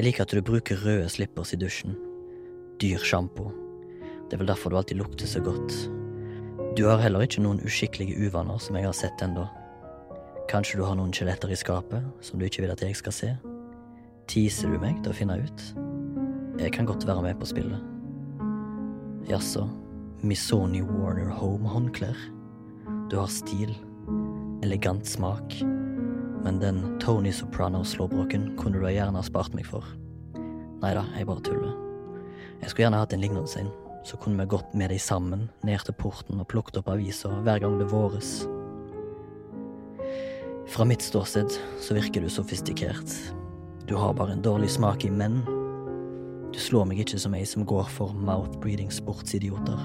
Jeg liker at du bruker røde slippers i dusjen. Dyr sjampo. Det er vel derfor du alltid lukter så godt. Du har heller ikke noen uskikkelige uvaner som jeg har sett ennå. Kanskje du har noen skjeletter i skapet som du ikke vil at jeg skal se? Teaser du meg til å finne ut? Jeg kan godt være med på spillet. Jaså, Missoni Warner Home-håndklær? Du har stil, elegant smak, men den Tony Soprano-slåbroken kunne du gjerne ha spart meg for. Nei da, jeg bare tuller. Jeg skulle gjerne hatt en lignende en, så kunne vi gått med deg sammen ned til porten og plukket opp aviser hver gang det våres. Fra mitt ståsted så virker du sofistikert. Du har bare en dårlig smak i menn. Du slår meg ikke som ei som går for mouth-breeding sportsidioter,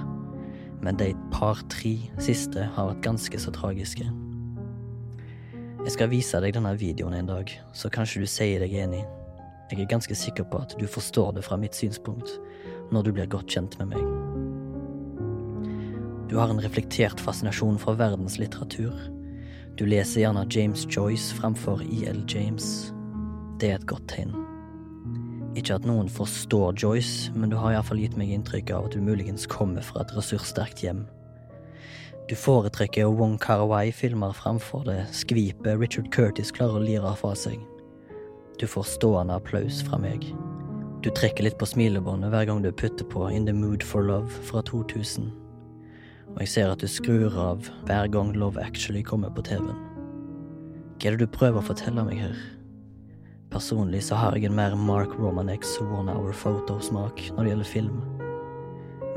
men de par-tre siste har vært ganske så tragiske. Jeg skal vise deg denne videoen en dag, så kanskje du sier deg enig. Jeg er ganske sikker på at du forstår det fra mitt synspunkt, når du blir godt kjent med meg. Du har en reflektert fascinasjon for verdenslitteratur. Du leser gjerne James Joyce fremfor E.L. James. Det er et godt tegn. Ikke at noen forstår Joyce, men du har iallfall gitt meg inntrykk av at du muligens kommer fra et ressurssterkt hjem. Du foretrekker Wong Kar-wai-filmer fremfor det skvipet Richard Curtis klarer å lire fra seg. Du får stående applaus fra meg. Du trekker litt på smilebåndet hver gang du putter på In the Mood for Love fra 2000. Og jeg ser at du skrur av hver gang Love Actually kommer på TV-en. Hva er det du prøver å fortelle meg her? Personlig så har jeg en mer Mark Romanex one hour photo-smak når det gjelder film.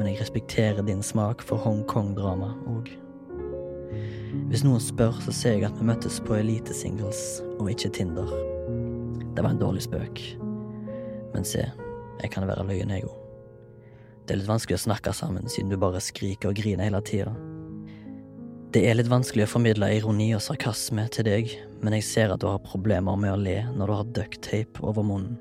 Men jeg respekterer din smak for Hongkong-drama òg. Hvis noen spør, så ser jeg at vi møttes på Elite Singles og ikke Tinder. Det var en dårlig spøk. Men se, jeg kan være løyen, jeg òg. Det er litt vanskelig å snakke sammen siden du bare skriker og griner hele tida. Det er litt vanskelig å formidle ironi og sarkasme til deg, men jeg ser at du har problemer med å le når du har ducktape over munnen.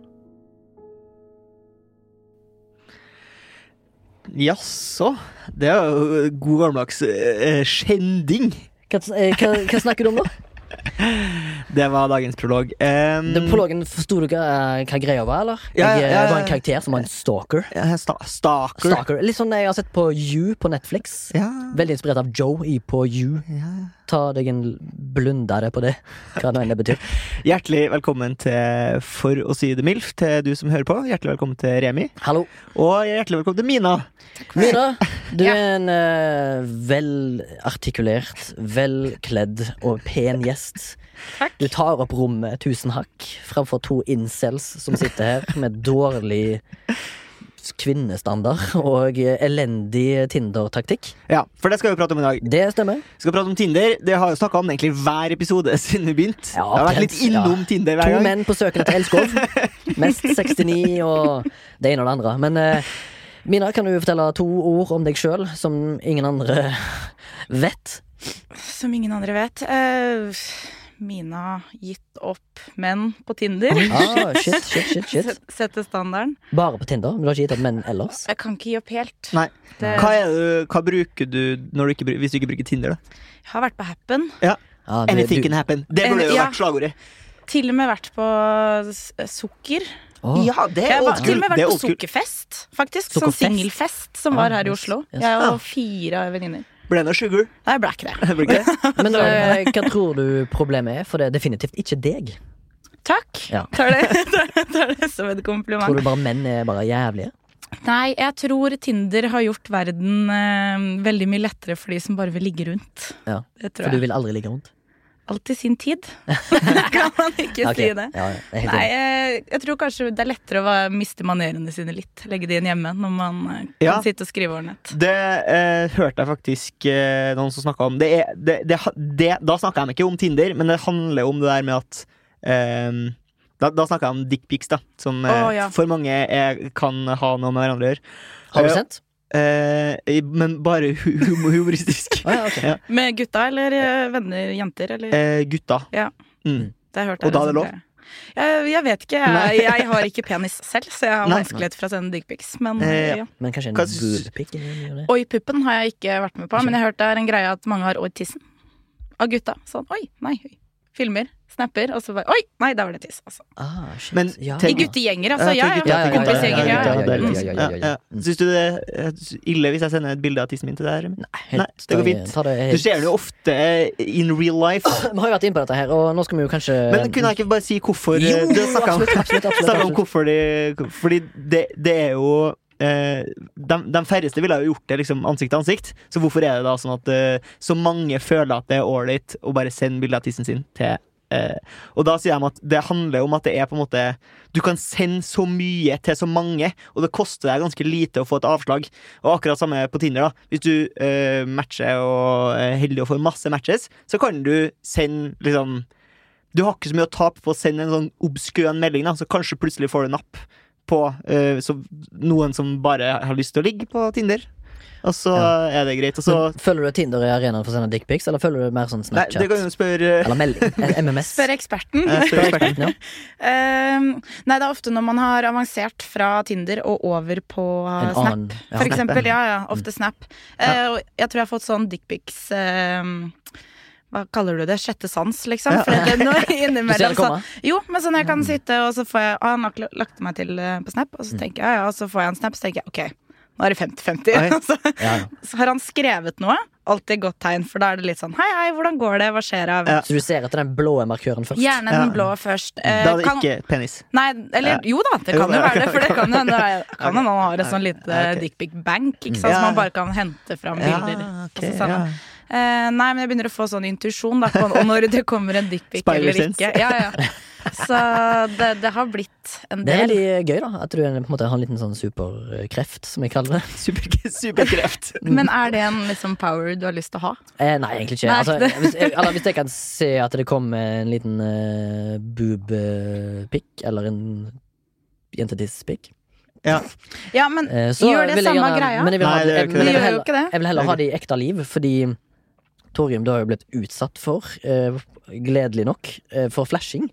Jaså? Det er jo god gammeldags eh, skjending. Hva, eh, hva, hva snakker du om, da? Det var dagens prolog. Um, Den prologen, Forsto du hva, hva greia var, eller? Ja, Jeg ja, eh, ja, var en karakter som var en stalker. Ja, sta Stalker. Stalker. Litt sånn jeg har sett på You på Netflix. Ja, Veldig inspirert av Joe i På You. Ja. Ta deg en blundere på det, hva nå enn det betyr. Hjertelig velkommen til For å si det mildt, til du som hører på. Hjertelig velkommen til Remi. Hallo. Og hjertelig velkommen til Mina. Mina, du er en uh, velartikulert, velkledd og pen gjest. Takk. Du tar opp rommet tusen hakk framfor to incels som sitter her med dårlig kvinnestandard og elendig Tinder-taktikk. Ja, for det skal vi prate om i dag. Det stemmer. Vi skal prate om Tinder. Det har jo snakka om egentlig hver episode siden vi begynte. Ja, jeg har vært litt innom ja. Tinder hver gang. To menn på søken etter elskov. Mest 69 og det ene og det andre. Men eh, Mina, kan du fortelle to ord om deg sjøl som ingen andre vet? Som ingen andre vet. Eh, Mina gitt opp menn på Tinder. Ah, shit, shit, shit, shit. Sette standarden. Bare på Tinder? Men du har ikke gitt opp menn ellers? Jeg kan ikke gi opp helt. Nei. Det, Hva, er det, hva bruker du, når du ikke, hvis du ikke bruker Tinder? da? jeg har vært på Happen. Ah, du- Anything du- can happen. Det burde jo Ja. vært slagordet. Til og med vært på sukker. Oh. Ja, det Jeg er har old til og med vært på sukkerfest, faktisk. Sukkerfest? Sånn singelfest som Ah, var her i Oslo. yes. Jeg Ja. og fire venninner. Ble det noe sugar? Nei, jeg ble ikke det. Ble blir ikke det? Men eh, hva tror du problemet er? For det er definitivt ikke deg. Takk. Ja. Tar, det, tar, tar det som et Tror du bare menn er bare jævlige? Nei, jeg tror Tinder har gjort verden eh, veldig mye lettere for de som bare vil ligge rundt. Ja, Det For jeg. du vil aldri ligge rundt? Alt i sin tid. kan man ikke okay. si det? Ja, det Nei, jeg, jeg tror kanskje det er lettere å miste manerene sine litt. Legge de igjen hjemme når man eh, kan Ja. sitte og skrive over nett. Det eh, hørte jeg faktisk eh, noen som snakka om. Det er, det, det, det, da snakka jeg ikke om Tinder, men det handler om det der med at eh, Da, da snakka jeg om dickpics, da. Som eh, Å, ja. for mange er, kan ha noe med hverandre å gjøre. Har du sett? sendt? Eh, men bare hu hum humoristisk. ah, ja, okay. Ja. Med gutta eller eh, venner, jenter, eller? Eh, gutta. Ja. Mm. Det har jeg hørt Og da er det lov? Jeg, jeg vet ikke. Jeg, jeg har ikke penis selv, så jeg har Nei. vanskeligheter for å sende dickpics. Men Eh, ja. Men kanskje en det? Oi, puppen har jeg ikke vært med på, men jeg har hørt det er en greie at mange har oi, tissen. Av gutta. Sånn oi, nei, oi. Filmer, snapper, og så bare oi, nei, der var det tiss. Altså. Ah. Men ja. I guttegjenger, altså. Ja, Ja. Kompisgjenger, ja. Ja, ja, ja. det er Mm. liksom- ja, ja, ja, ja. Ja, Syns du det er ille hvis jeg sender et bilde av tissen min til deg? Nei, Nei, det går fint. Det Du ser den jo ofte eh, in real life. Vi har jo vært inne på dette her, og nå skal vi jo kanskje Men kunne jeg ikke bare si hvorfor Jo, eh, Du snakka om, om hvorfor de Fordi det, det er jo Uh, de, de færreste ville jo gjort det liksom ansikt til ansikt. Så hvorfor er det da sånn at uh, så mange føler at det er ålreit å bare sende bilde av tissen sin til eh, Og da sier de at det handler om at det er på en måte Du kan sende så mye til så mange, og det koster deg ganske lite å få et avslag. Og akkurat samme på Tinder. da Hvis du eh, matcher og er heldig og får masse matches, så kan du sende liksom du har ikke så mye å tape på å sende en sånn obskøn melding, da, så kanskje plutselig får du napp på eh, noen som bare har lyst til å ligge på Tinder. Og så Ja. er det greit. Og så følger du Tinder i arenaen for å sende dickpics, eller følger du mer sånn Nei, Snapchat? det kan du spørre Eller melding? Eh, MMS? Spør eksperten. eh, spør eksperten. Ja. Ehm, nei, det er ofte når man har avansert fra Tinder og over på En Snap. annen ja. For eksempel, ja, ja, Mm. ofte Snap. Uh, jeg tror jeg har fått sånn dickpics ehm, Hva kaller du det? Sjette sans, liksom? Ja. For det er noe innimellom sånn Jo, men sånn jeg kan sitte, og så får jeg ah, Han har lagt meg til eh, på Snap, og så tenker jeg ja, ja, og så får jeg en Snap, så tenker jeg ok, nå er det 50-50. Altså. Så, Ja, ja. så har han skrevet noe. Alltid godt tegn, for da er det litt sånn hei, hei, hvordan går det, hva skjer av Ja. Så du ser etter den blå markøren først? Gjerne Ja. den blå først. Eh, Da er det kan- ikke penis. Nei, eller jo da, det kan Jo, være det. For det kan jo hende kan han har et sånn lite okay. ok. dickpic-bank ikke sant, Ja. som man bare kan hente fram bilder. Ja, ok, og så ja. Eh, nei, men jeg begynner å få sånn intuisjon på når det kommer en dickpic eller ikke. Ja, ja. Så det, det har blitt en Det er veldig gøy, da. At du på en måte har en liten sånn superkreft, som jeg kaller det. Super, superkreft. Men er det en liksom power du har lyst til å ha? Eh, nei, egentlig ikke. Nei, Altså, hvis, jeg, eller hvis jeg kan se at det kommer en liten uh, boob-pic, eller en jentetiss-pic, Ja. Ja, men eh, så gjør det samme gjerne- greia. Men jeg vil, Nei, ha, det gjør jeg, ikke det jeg, vil heller, jeg vil heller ha det i ekte liv, fordi Torium, du har jo blitt utsatt for, uh, gledelig nok, uh, for flashing.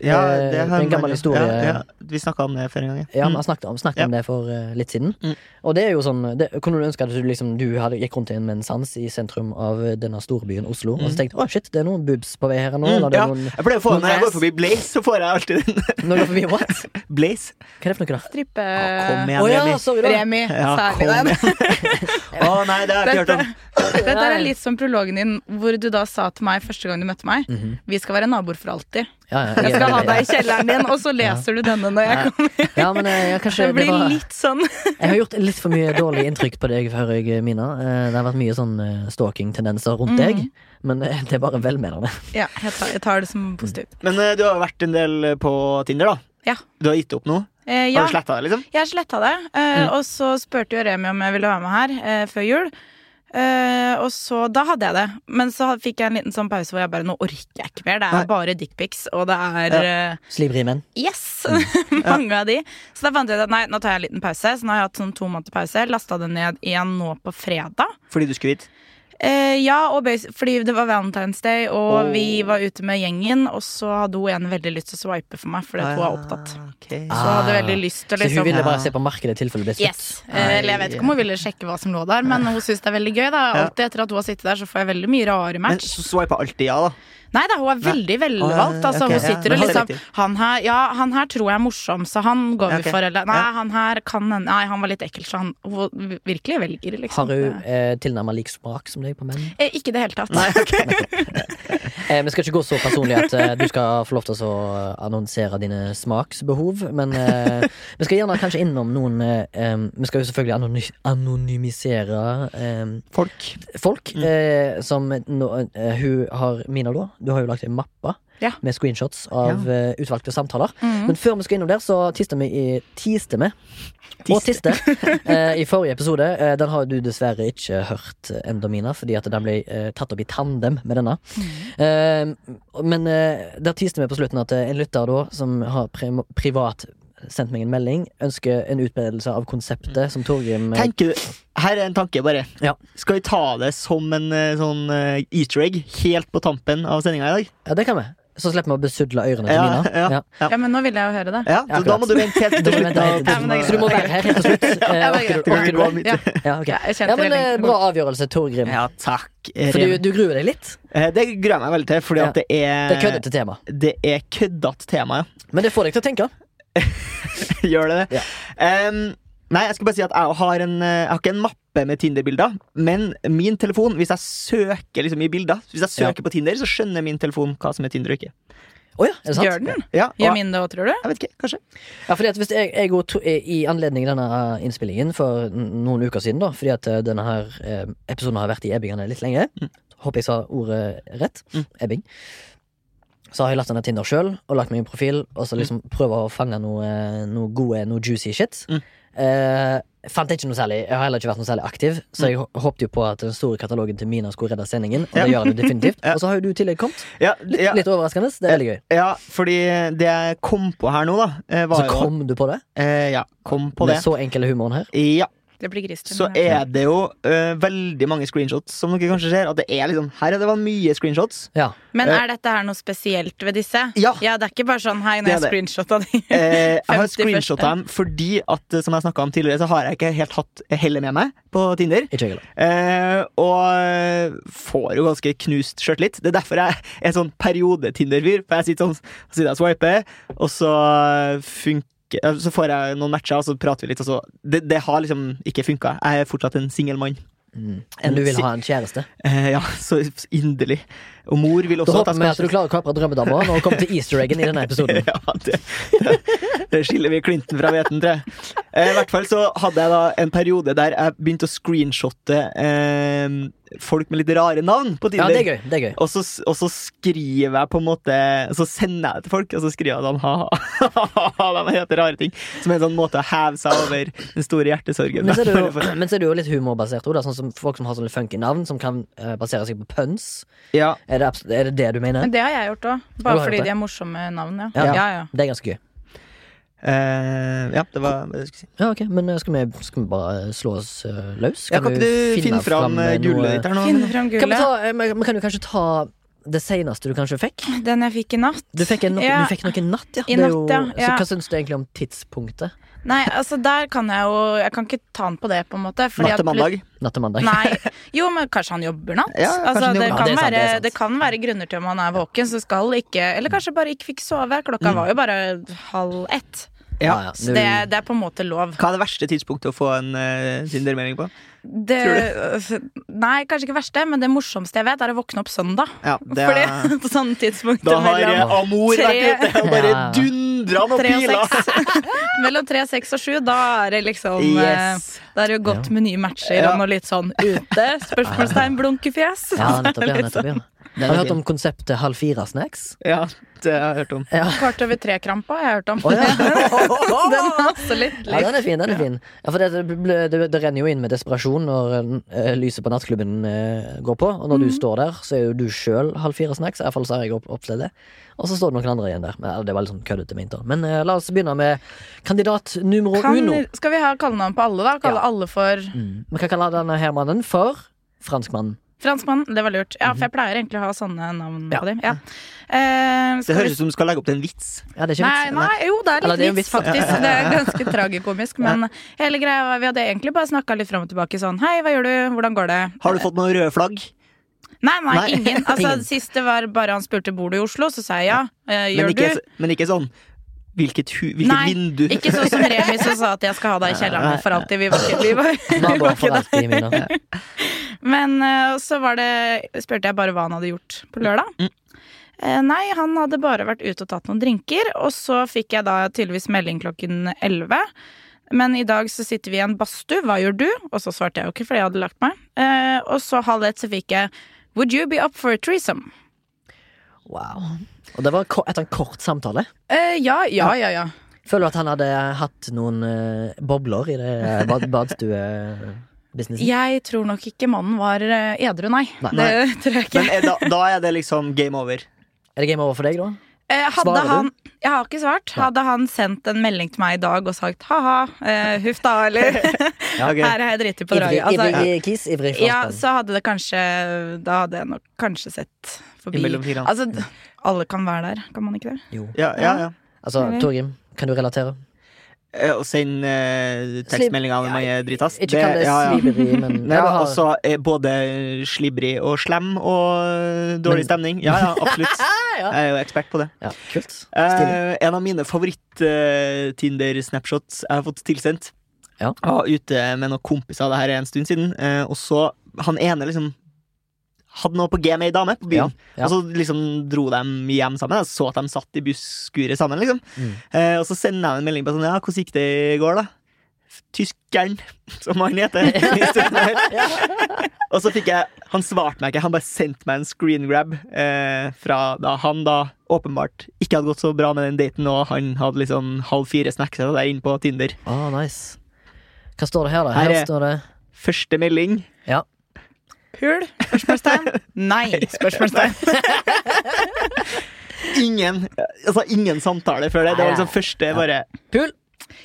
Ja, Eh, det har en gammel historie. Ja, ja. Vi snakka om det før en gang. Ja, vi Mm. snakket om, snakket Ja. om det for eh, litt siden. Mm. Og det er jo sånn det, Kunne du ønske at du, liksom, du hadde, gikk rundt i en med en sans i sentrum av denne storbyen Oslo, og så tenkte å shit, det er noen boobs på vei her nå? Mm, eller ja. er noen, Jeg pleier å få Når jeg går forbi Blaze, så får jeg alltid den. Når du går forbi what? Blaze. Hva er det for noe, da? Strippe Ja, kom igjen, oh, ja, Remi. sorry. Remi, Ja, særlig kom den. igjen. Å nei, det har jeg ikke hørt om. Dette er litt som prologen din, hvor du da sa til meg første gang du møtte meg -hmm. Vi skal være naboer for alltid. Ja, ja, Jeg skal ha deg i kjelleren din, og så leser du denne når jeg kommer. Ja, men eh, jeg, kanskje, Det det blir var, litt sånn jeg har gjort litt for mye dårlig inntrykk på deg, hører jeg, Mina. Eh, Det har vært mye sånn eh, stalking-tendenser rundt mm. deg, men eh, det er bare velmenende. Ja, jeg tar, jeg tar det som positivt. Men du har vært en del på Tinder, da. Ja. Du har gitt opp noe? Eh, ja, Har du sletta det, liksom? jeg sletta det, eh, Mm. og så spurte jo Remi om jeg ville være med her eh, før jul. Eh, og så, Da hadde jeg det, men så fikk jeg en liten sånn pause hvor jeg bare Nå orker jeg ikke mer. Det er Nei. bare dickpics, og det er eh, Slibrige menn. Yes! Mange av de. Så da fant jeg ut at nei, nå tar jeg en liten pause. Så nå har jeg hatt sånn to måneder pause. Lasta det ned igjen nå på fredag. Fordi du skulle hit? Eh, ja, og fordi det var Valentine's Day, og oh. vi var ute med gjengen. Og så hadde hun ene veldig lyst til å swipe for meg, fordi at hun er opptatt. Okay. Så hun hadde Ah. veldig lyst til å Så hun liksom ville bare se på markedet i tilfelle det ble slutt? Yes. Eh, Eller jeg vet ikke om hun ville sjekke hva som lå der, men hun syns det er veldig gøy. da Alltid etter at hun har sittet der, så får jeg veldig mye rare Men match. så swiper alltid ja, da. Nei da, hun er veldig velvalgt. Altså, okay, hun sitter ja, og liksom han her, Ja, han her tror jeg er morsom, så han går vi okay. for. Eller nei, Ja. han her kan hende Nei, han var litt ekkel, så han hun virkelig velger, liksom. Har hun eh, tilnærma lik smak som deg på menn? Eh, Ikke i det hele tatt. Nei, okay. Eh, vi skal ikke gå så personlig at eh, du skal få lov til å annonsere dine smaksbehov, men eh, vi skal gjerne kanskje innom noen eh, Vi skal jo selvfølgelig anony anonymisere Folk. folk. Mm. Eh, som nå, eh, hun har Mina, da. Du har jo lagt ei mappe Ja. med screenshots av eh, utvalgte samtaler. Mhm. Men før vi skal innom der, så tiste vi i Tiste vi. Og tiste eh, i forrige episode. Eh, den har du dessverre ikke hørt enda, Mina, fordi at den ble tatt opp i tandem med denne. Mm. men der tiste vi på slutten at en lytter da, som har pri privat sendt meg en melding, ønsker en utbredelse av konseptet som Torgrim eh, Tenker du Her er en tanke, bare. Ja. Skal vi ta det som en eh, sånn eh, easter egg helt på tampen av sendinga i dag? Ja, det kan vi. Så slipper vi å besudle ørene til Ja, Mina. ja. Ja. Ja, men nå vil jeg jo høre det. Ja, så Da må du vente helt til slutten. Så du må være her helt til slutt. Ja, men det er. Bra avgjørelse, Torgrim. Ja, takk. For du, du gruer deg litt. Eh, Det gruer jeg meg veldig til, fordi Ja. at det er Det er køddete tema. Det er køddete tema, ja. Men det får deg til å tenke. Gjør det det? Ja. Um, nei, jeg skal bare si at jeg har, en, eh, jeg har ikke en mappe med Tinder-bilder, men min telefon, hvis jeg søker liksom, i bilder Hvis jeg søker på Tinder, så skjønner min telefon hva som er Tinder og ikke. Oh, ja, er det sant? Gjør den? Ja, og, Gjør min det òg, tror du? jeg vet ikke, kanskje. Ja, fordi at hvis jeg, jeg to, I anledning denne eh, innspillingen for noen uker siden, da fordi at eh, denne her eh, episoden har vært i ebbingene litt lenge, Mm. håper jeg sa ordet rett, Mm. ebbing, så har jeg lagt ned Tinder sjøl og lagt meg en profil, og så liksom prøver å fange noe, noe gode, noe juicy shit. Mm. Eh, fant jeg ikke noe særlig Jeg har heller ikke vært noe særlig aktiv, så jeg håpte jo på at den store katalogen til Mina skulle redde sendingen, og det gjør den definitivt. Og så har jo du i tillegg kommet. Ja, Litt, ja, litt overraskende. Det er veldig gøy. ja, fordi det jeg kom på her nå, da, eh, var Så kom du på det, eh, Ja, kom på med det. så enkel humoren her. Ja, Det blir grist. så er det jo eh, veldig mange screenshots, som dere kanskje ser. At det er liksom Her er det var mye screenshots. Ja. Men er dette her noe spesielt ved disse? Ja. det er ikke bare sånn hei, når er jeg det. screenshotta de. Eh, jeg har 50 screenshotta første. dem fordi at, eh, som jeg snakka om tidligere, så har jeg ikke helt hatt hellet med meg på Tinder. Ikke jeg heller. Eh, og eh, får jo ganske knust sjøltillit. Det er derfor jeg er sånn periode-Tinder-fyr. For jeg sitter sånn så sitter jeg og swiper, og så eh, funker så får jeg noen matcher, og så prater vi litt. Og så, det, det har liksom ikke funka. Jeg er fortsatt en singel mann. Mm. Enn du vil ha en kjæreste. Eh, ja, så inderlig. Og mor vil Da også håper vi at du klarer å kapre drømmedama og komme til easter eggen i denne episoden. ja, det, det, det skiller vi Clinton fra hveten, tror jeg. Eh, I hvert fall så hadde jeg da en periode der jeg begynte å screenshotte eh, folk med litt rare navn på Ja, det er gøy. det er gøy Og så, og så skriver jeg på en måte Så sender jeg det til folk, og så skriver jeg sånn ha-ha. De heter rare ting. Som er en sånn måte å heve seg over den store hjertesorgen. Men så er det jo, men så er det jo litt humorbasert òg, sånn som folk som har sånne funky navn, som kan eh, basere seg på puns. Ja, Er det, er det det du mener? Men det har jeg gjort òg. Bare fordi de er morsomme navn, ja. Ja. ja, ja. Det er ganske gøy. Uh, ja det var det jeg skulle si. Ja, ok, Men eh, skal vi, skal vi bare slå oss uh, løs? Ja, kan ikke du finne fram eh, eh, gullet ditt her nå? Finne fram Kan vi, gullet. ta, men men kan du kanskje ta det seneste du kanskje fikk? Den jeg fikk i natt. Du fikk, en, Ja. du fikk noe natt, ja. I Det er natt, jo, ja, Så hva syns du egentlig om tidspunktet? Nei, altså der kan jeg jo Jeg kan ikke ta han på det, på en måte. Natt at til mandag. Natt til mandag? Nei. Jo, men kanskje han jobber natt? Ja, altså, han det, kan. Ja, det være, sant, det er det kan være grunner til om han er våken, så skal ikke Eller kanskje bare ikke fikk sove. Klokka Mm. var jo bare halv ett. Ja. ja, Så det, det er på en måte lov. Hva er det verste tidspunktet å få en uh, Tinder-melding på? Det, nei, kanskje ikke verste, men det morsomste jeg vet, er å våkne opp søndag. Ja, det Fordi er, på sånne tidspunkter da har eh, Amor vært ute og bare Ja. Dundra noen piler! mellom tre, seks og sju, da er det liksom eh, Yes. Da er det jo godt med nye matcher Ja. og noe litt sånn ute. Spørsmålstegn, blunkefjes. Ja, nettopp. Ja, nettopp ja. Den Har du hørt om konseptet halv fire-snacks? Ja, det har jeg hørt om. Ja. Kvart over tre-krampa har jeg hørt om. Oh, ja. Den er også litt Ja, den er fin. den er fin ja, for det, det, det, det renner jo inn med desperasjon når uh, lyset på nattklubben uh, går på. Og når du står der, så er jo du sjøl halv fire snacks. I hvert fall så har jeg opp, opplevd det. Og så står det noen andre igjen der. Men, ja, det var litt sånn køddete ment. Men uh, la oss begynne med kandidat numero kan, uno. Skal vi ha kallenavn på alle, da? Kalle Ja. alle for Mm. Vi kan kalle denne her mannen for franskmannen. Franskmann. Det var lurt. Ja, for jeg pleier egentlig å ha sånne navn Ja. på dem. Ja. Eh, Det høres ut som du skal legge opp til en vits. Ja, det er ikke Nei, vits. nei, jo, det er litt det er vits, faktisk. Det er ganske tragikomisk. Men hele greia var Vi hadde egentlig bare snakka litt fram og tilbake sånn Hei, hva gjør du? Hvordan går det? Har du fått noen røde flagg? Nei, nei, Nei. ingen. Altså, Ingen. det var bare han spurte bor du i Oslo, så sa jeg ja. Eh, Men gjør ikke, du? men ikke sånn Hvilket, hu, hvilket Nei, vindu? Ikke sånn som Remi som sa at jeg skal ha deg i kjelleren for alltid. Vi var ikke, vi var, vi var ikke der. Men eh, så var det spurte jeg bare hva han hadde gjort på lørdag. Mm. Eh, nei, han hadde bare vært ute og tatt noen drinker, og så fikk jeg da tydeligvis melding klokken 11. Men i dag så sitter vi i en badstue, hva gjør du? Og så svarte jeg jo ikke, fordi jeg hadde lagt meg. Eh, og så halv ett så fikk jeg Would you be up for a threesome? Wow. Og det var etter en kort samtale. Eh, ja, ja, ja, ja. Føler du at han hadde hatt noen uh, bobler i det eh, bad badstue-businessen? Jeg tror nok ikke mannen var eh, edru, nei. Nei. Det tror jeg ikke. Men er, da, da er det liksom game over. Er det game over for deg, da? Eh, hadde han Jeg har ikke svart. Nei. Hadde han sendt en melding til meg i dag og sagt ha-ha, eh, huff da, eller Ja, okay. her har jeg driti på draget. Altså, ja, så hadde det kanskje Da hadde jeg nok kanskje sett forbi. Altså, alle kan være der, kan man ikke det? Jo. Ja, ja, ja. Altså, Torgrim, kan du relatere? Og Å sende eh, tekstmeldinger når man er dritass. Ikke kall det ja, ja. slibri, men Nei, Ja, også eh, både slibri og slem og eh, dårlig Men- stemning. Ja, ja, absolutt. ja. Jeg er jo ekspert på det. ja, kult. Eh, en av mine favoritt-Tinder-snapshots jeg har fått tilsendt. Ja. Jeg var ute med noen kompiser, det her er en stund siden, eh, og så Han ene liksom hadde noe på G med ei dame på byen. Ja, ja. Og så liksom dro de hjem sammen. Jeg så at de satt i busskuret sammen. liksom Mm. eh, Og så sender jeg en melding på sånn Ja, hvordan gikk det i går, da? Tyskeren, som han heter. og så fikk jeg Han svarte meg ikke, han bare sendte meg en screen grab eh, fra da han da åpenbart ikke hadde gått så bra med den daten, og han hadde liksom halv fire snacksa der inne på Tinder. Ah, nice. Hva står det her, da? Her Her er- står det Første melding. Ja. Pul? Spørsmålstegn? Nei? Spørsmålstegn. Ingen Altså ingen samtale før det. Det var liksom første bare Pul!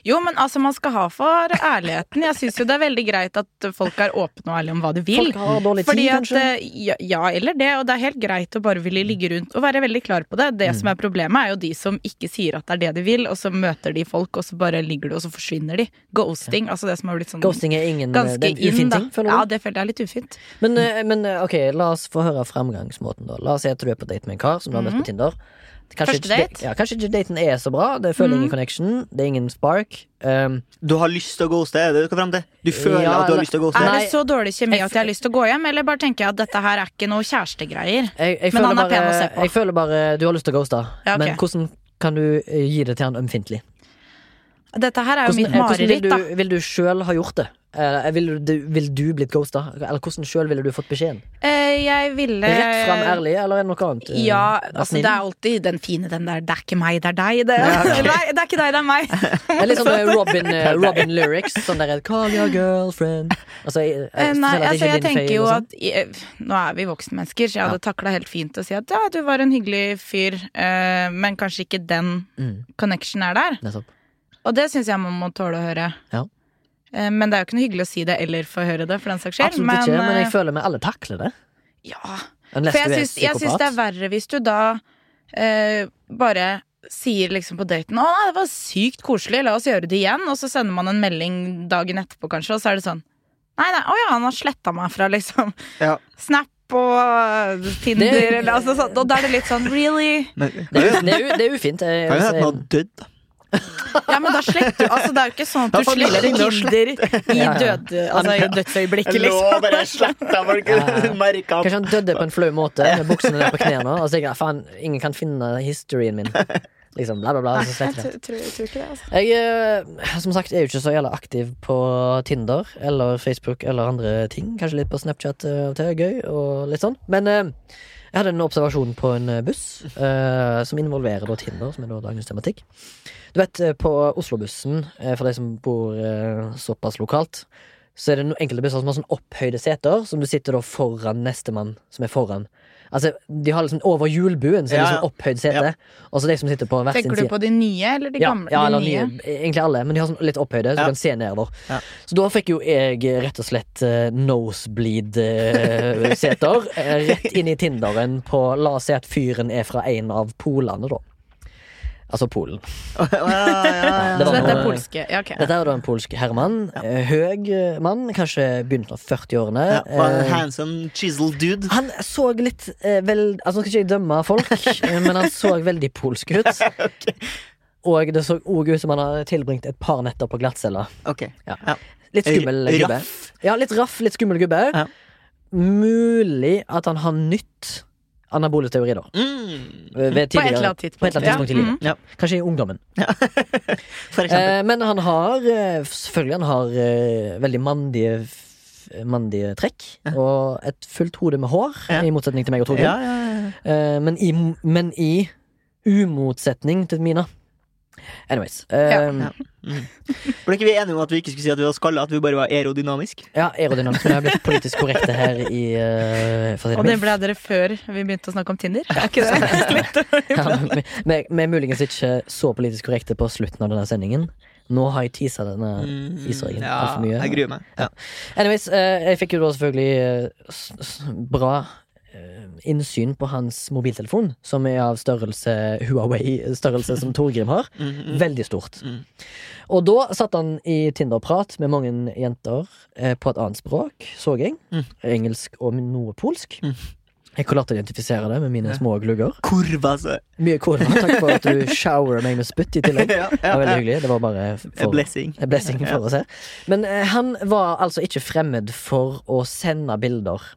Jo, men altså, man skal ha for ærligheten. Jeg syns jo det er veldig greit at folk er åpne og ærlige om hva de vil. Folk har dårlig tid, Fordi at, kanskje? eh, ja, ja, eller det. Og det er helt greit å bare ville ligge rundt og være veldig klar på det. Det Mm. som er problemet, er jo de som ikke sier at det er det de vil, og så møter de folk, og så bare ligger de, og så forsvinner de. Ghosting. Altså det som har blitt sånn Ghosting er ingen ganske det er en ufin inn, da. ting, føler Ja, det føler jeg er litt ufint. Men, eh, men eh, ok, la oss få høre fremgangsmåten, da. La oss si at du er på date med en kar som du har møtt på Tinder. Kanskje. Første ikke, date? ja, kanskje ikke daten er så bra. Det føler mm. ingen connection. Det er ingen spark. Um, Du har lyst til å ghoste, er det det du skal frem til? Du føler Ja, at du har lyst til å ghoste? Er det så dårlig kjemi at jeg har lyst til å gå hjem, eller bare tenker jeg at dette her er ikke noe kjærestegreier? jeg, jeg, Men han er bare, pen å se på. jeg føler bare du har lyst til å ghoste. Ja, okay. Men hvordan kan du eh, gi det til han ømfintlig? Dette her er jo Hvordan, mitt mareritt, hvordan vil du, da. vil du sjøl ha gjort det? Eh, vil, du, vil du blitt ghosta? Eller hvordan sjøl ville du fått beskjeden? Eh, Jeg ville Rett fram ærlig, eller er det noe annet? Eh, Ja, vær altså det er alltid den fine den der 'det er ikke meg, det er deg'. Det, Ja. Nei, det er ikke deg, det er meg. Det er litt sånn eh, Robin, eh, Robin lyrics. Sånn derre 'call your girlfriend'. Altså, jeg, Eh, jeg, Nei, altså det jeg tenker jo sånn. at eh, Nå er vi voksenmennesker, så jeg hadde Ja. takla helt fint å si at ja, du var en hyggelig fyr, uh, men kanskje ikke den Mm, connection er der. nettopp. Og det syns jeg man må tåle å høre. Ja. Eh, Men det er jo ikke noe hyggelig å si det eller få høre det, for den saks skyld. Absolutt ikke, men jeg eh, føler vi alle takler det. ja. Unless For jeg syns, jeg syns det er verre hvis du da eh, bare sier liksom på daten 'Å, det var sykt koselig, la oss gjøre det igjen', og så sender man en melding dagen etterpå, kanskje, og så er det sånn 'Nei, nei, å ja, han har sletta meg fra liksom Ja. Snap og Tinder', Det- eller altså sånn. Og da er det litt sånn 'really'? Men, Det er, det er, det er ufint. Kan jo hende han har dødd. Ja, men da sletter du Altså, det er jo ikke sånn at du sletter Tinder i død... Altså i dødsøyeblikket, liksom. bare sletta. Kanskje han døde på en flau måte, med buksene ned på knærne. Og så jeg, faen, ingen kan finne historien min. Liksom, bla, bla, bla. så Jeg sletter jeg. tror, ikke det, altså. Jeg eh, som sagt er jo ikke så jævla aktiv på Tinder eller Facebook eller andre ting. Kanskje litt på Snapchat eh, av og til. Gøy og litt sånn. Men eh, jeg hadde en observasjon på en buss eh, som involverer da Tinder, som er da dagens tematikk. Du vet, eh, på Oslo-bussen, eh, for de som bor eh, såpass lokalt, så er det noen enkelte busser som har sånn opphøyde seter, som du sitter da foran nestemann som er foran. Altså, De har liksom over hjulbuen, så er det Ja, liksom ja. opphøyd sete. Og så de som sitter på hver sin Tenker side. du på de nye eller de gamle? ja de eller nye? nye. Egentlig alle, men de har sånn litt opphøyde, så Ja. du kan se nedover. Ja. Så da fikk jo jeg rett og slett uh, nosebleed-seter rett inn i Tinderen på La oss si at fyren er fra en av polene, da. Altså Polen. Ja, ja, ja, Det Så dette er polske? Ja, ok. Dette er da en polsk herremann. eh, Høg mann, kanskje begynnelsen av 40-årene. ja. Var en Eh, handsome, chiseled dude. han så litt eh, vel Altså, nå skal ikke jeg dømme folk, men han så veldig polsk ut. Og det så òg ut som han har tilbringt et par netter på glattcella. Ok. Litt skummel gubbe. Ja, litt raff, litt skummel gubbe. Ja. Mulig at han har nytt anabole da Mm. På et eller annet tidspunkt. Eller annet tidspunkt i livet. Mm. Ja. Kanskje i ungdommen. For. Eh, men han har eh, selvfølgelig han har eh, veldig mandige mandige trekk. Og et fullt hode med hår, Ja. i motsetning til meg og Torgrim. Ja, ja, ja. Eh, men, men i umotsetning til Mina. Anyways. eh, Ja. ja. Ja. Ble ikke vi enige om at vi ikke skulle si at vi var skalla, at vi bare var aerodynamisk? aerodynamisk. Men jeg har blitt politisk korrekte her i uh, Og det ble dere før vi begynte å snakke om Tinder? Er ikke det Ja, vi, vi, vi er muligens ikke så politisk korrekte på slutten av denne sendingen. Nå har jeg teasa denne Mm, ja, altfor mye. Jeg gruer meg. Ja. Anyways, uh, jeg fikk jo da selvfølgelig uh, s s bra innsyn på hans mobiltelefon, som er av størrelse Huawei-størrelse som Torgrim har. Mm, mm. Veldig stort. Mm. Og da satt han i Tinder-prat med mange jenter eh, på et annet språk, så jeg. Mm. Engelsk og noe polsk. Mm. Jeg klarte å identifisere det med mine små glugger. Kurva, altså. Mye kurva. Takk for at du showerer meg med spytt i tillegg. ja, Det var veldig hyggelig. Det var bare A blessing. en blessing for å se. Men eh, han var altså ikke fremmed for å sende bilder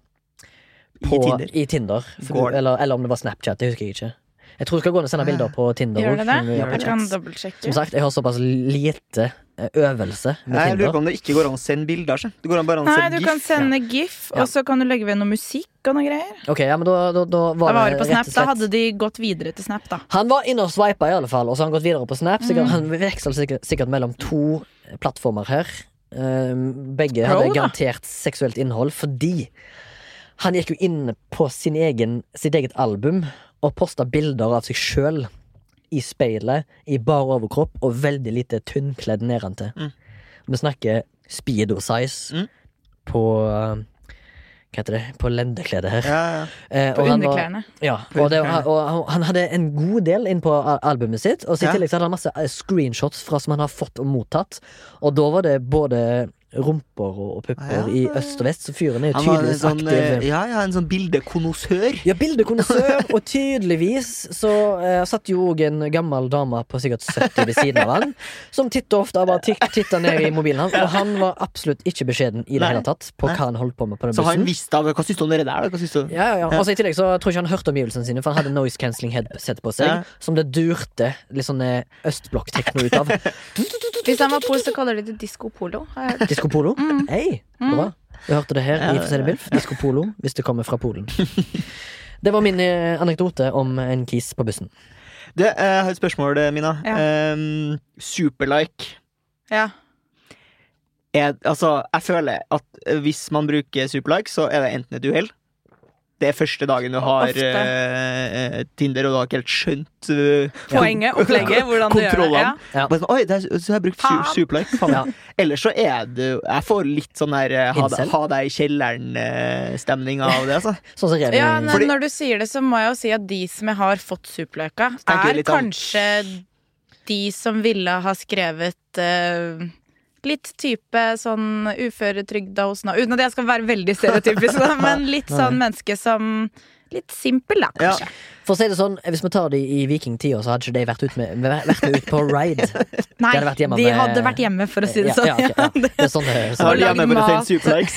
på, I Tinder. I Tinder. For, eller, eller om det var Snapchat, det husker jeg ikke. Jeg tror du skal gå ned og sende bilder på Tinder. Gjør det også, det? Jeg kan chat. Som dobbeltsjekke. sagt, jeg har såpass lite eh, øvelse med Jeg lurer på om det ikke går an å sende bilder. Det går an bare an å Nei, sende du kan sende gif, Ja. og så kan du legge ved noe musikk og noe greier. Ok, ja, men da, da, da Da var var det på Snap, da hadde de gått videre til Snap, da. Han var inne og sveipa, i alle fall, og så har han gått videre på Snap. Sikkert, Mm. Han veksla sikkert, sikkert mellom to plattformer her. Um, begge Pro, hadde da. garantert seksuelt innhold fordi han gikk jo inn på sin egen, sitt eget album og posta bilder av seg sjøl i speilet, i bar overkropp og veldig lite tynnkledd nedentil. Mm. Vi snakker speedo size Mm. på Hva heter det? På lendekledet her. Ja, ja. Eh, På underklærne. ja, og, det, og han- hadde en god del inn på albumet sitt. Og så i Ja. tillegg så hadde han masse eh, screenshots fra som han har fått og mottatt. Og da var det både rumper og, og pupper Ja. i øst og vest, så fyren er jo tydeligvis sånn, aktiv. eh, ja, ja, en sånn bildekonnoissør. Ja, bildekonnoissør, og tydeligvis så eh, satt jo òg en gammel dame på sikkert 70 ved siden av han, som titt og ofte bare tikk- titta ned i mobilen hans, og han var absolutt ikke beskjeden i det Nei. hele tatt på Nei. hva han holdt på med på den Så han visste av Hva syns du om det der? da? Hva syns du? Ja, ja, ja. Altså, I tillegg så tror jeg ikke han hørte omgivelsene sine, for han hadde noise cancelling headset på seg, Ja. som det durte litt sånn eh, østblokk-tekno ut av. Hvis han var pol, så kaller de det disko polo. hørt. Disko Polo. Mm. Hei, bra. Du hørte det her i For å Bilf. Disko Polo, hvis det kommer fra Polen. Det var min eh, anekdote om en kis på bussen. Du, eh, jeg har et spørsmål, eh, Mina. Ja. Um, superlike. Ja. Er, altså, jeg føler at hvis man bruker superlike, så er det enten et uhell. Det er første dagen du har eh, Tinder, og du har ikke helt skjønt uh, Poenget, opplegget, hvordan du gjør det. Ja. Ja. Bare sånn, Oi, det er, så jeg brukt su superlike. Faen. Ja. Ellers så er du Jeg får litt sånn der ha, Incel? ha deg i kjelleren-stemning av det, altså. Sånn som Ja, men Fordi- når du sier det, så må jeg jo si at de som jeg har fått superløka, er kanskje de som ville ha skrevet eh, litt type sånn uføretrygda hos Nav. Uten at jeg skal være veldig stereotypisk, da, men litt sånn menneske som Litt simpel, da, Ja. kanskje. For å si det sånn, hvis vi tar det i vikingtida, så hadde ikke de vært, ut med, vært ut på ride. Nei, hadde vært hjemme de med- hadde vært hjemme, for å si det Ja, sånn. ja, ja. Det er sånn det er. Sånn. hjemme superlikes.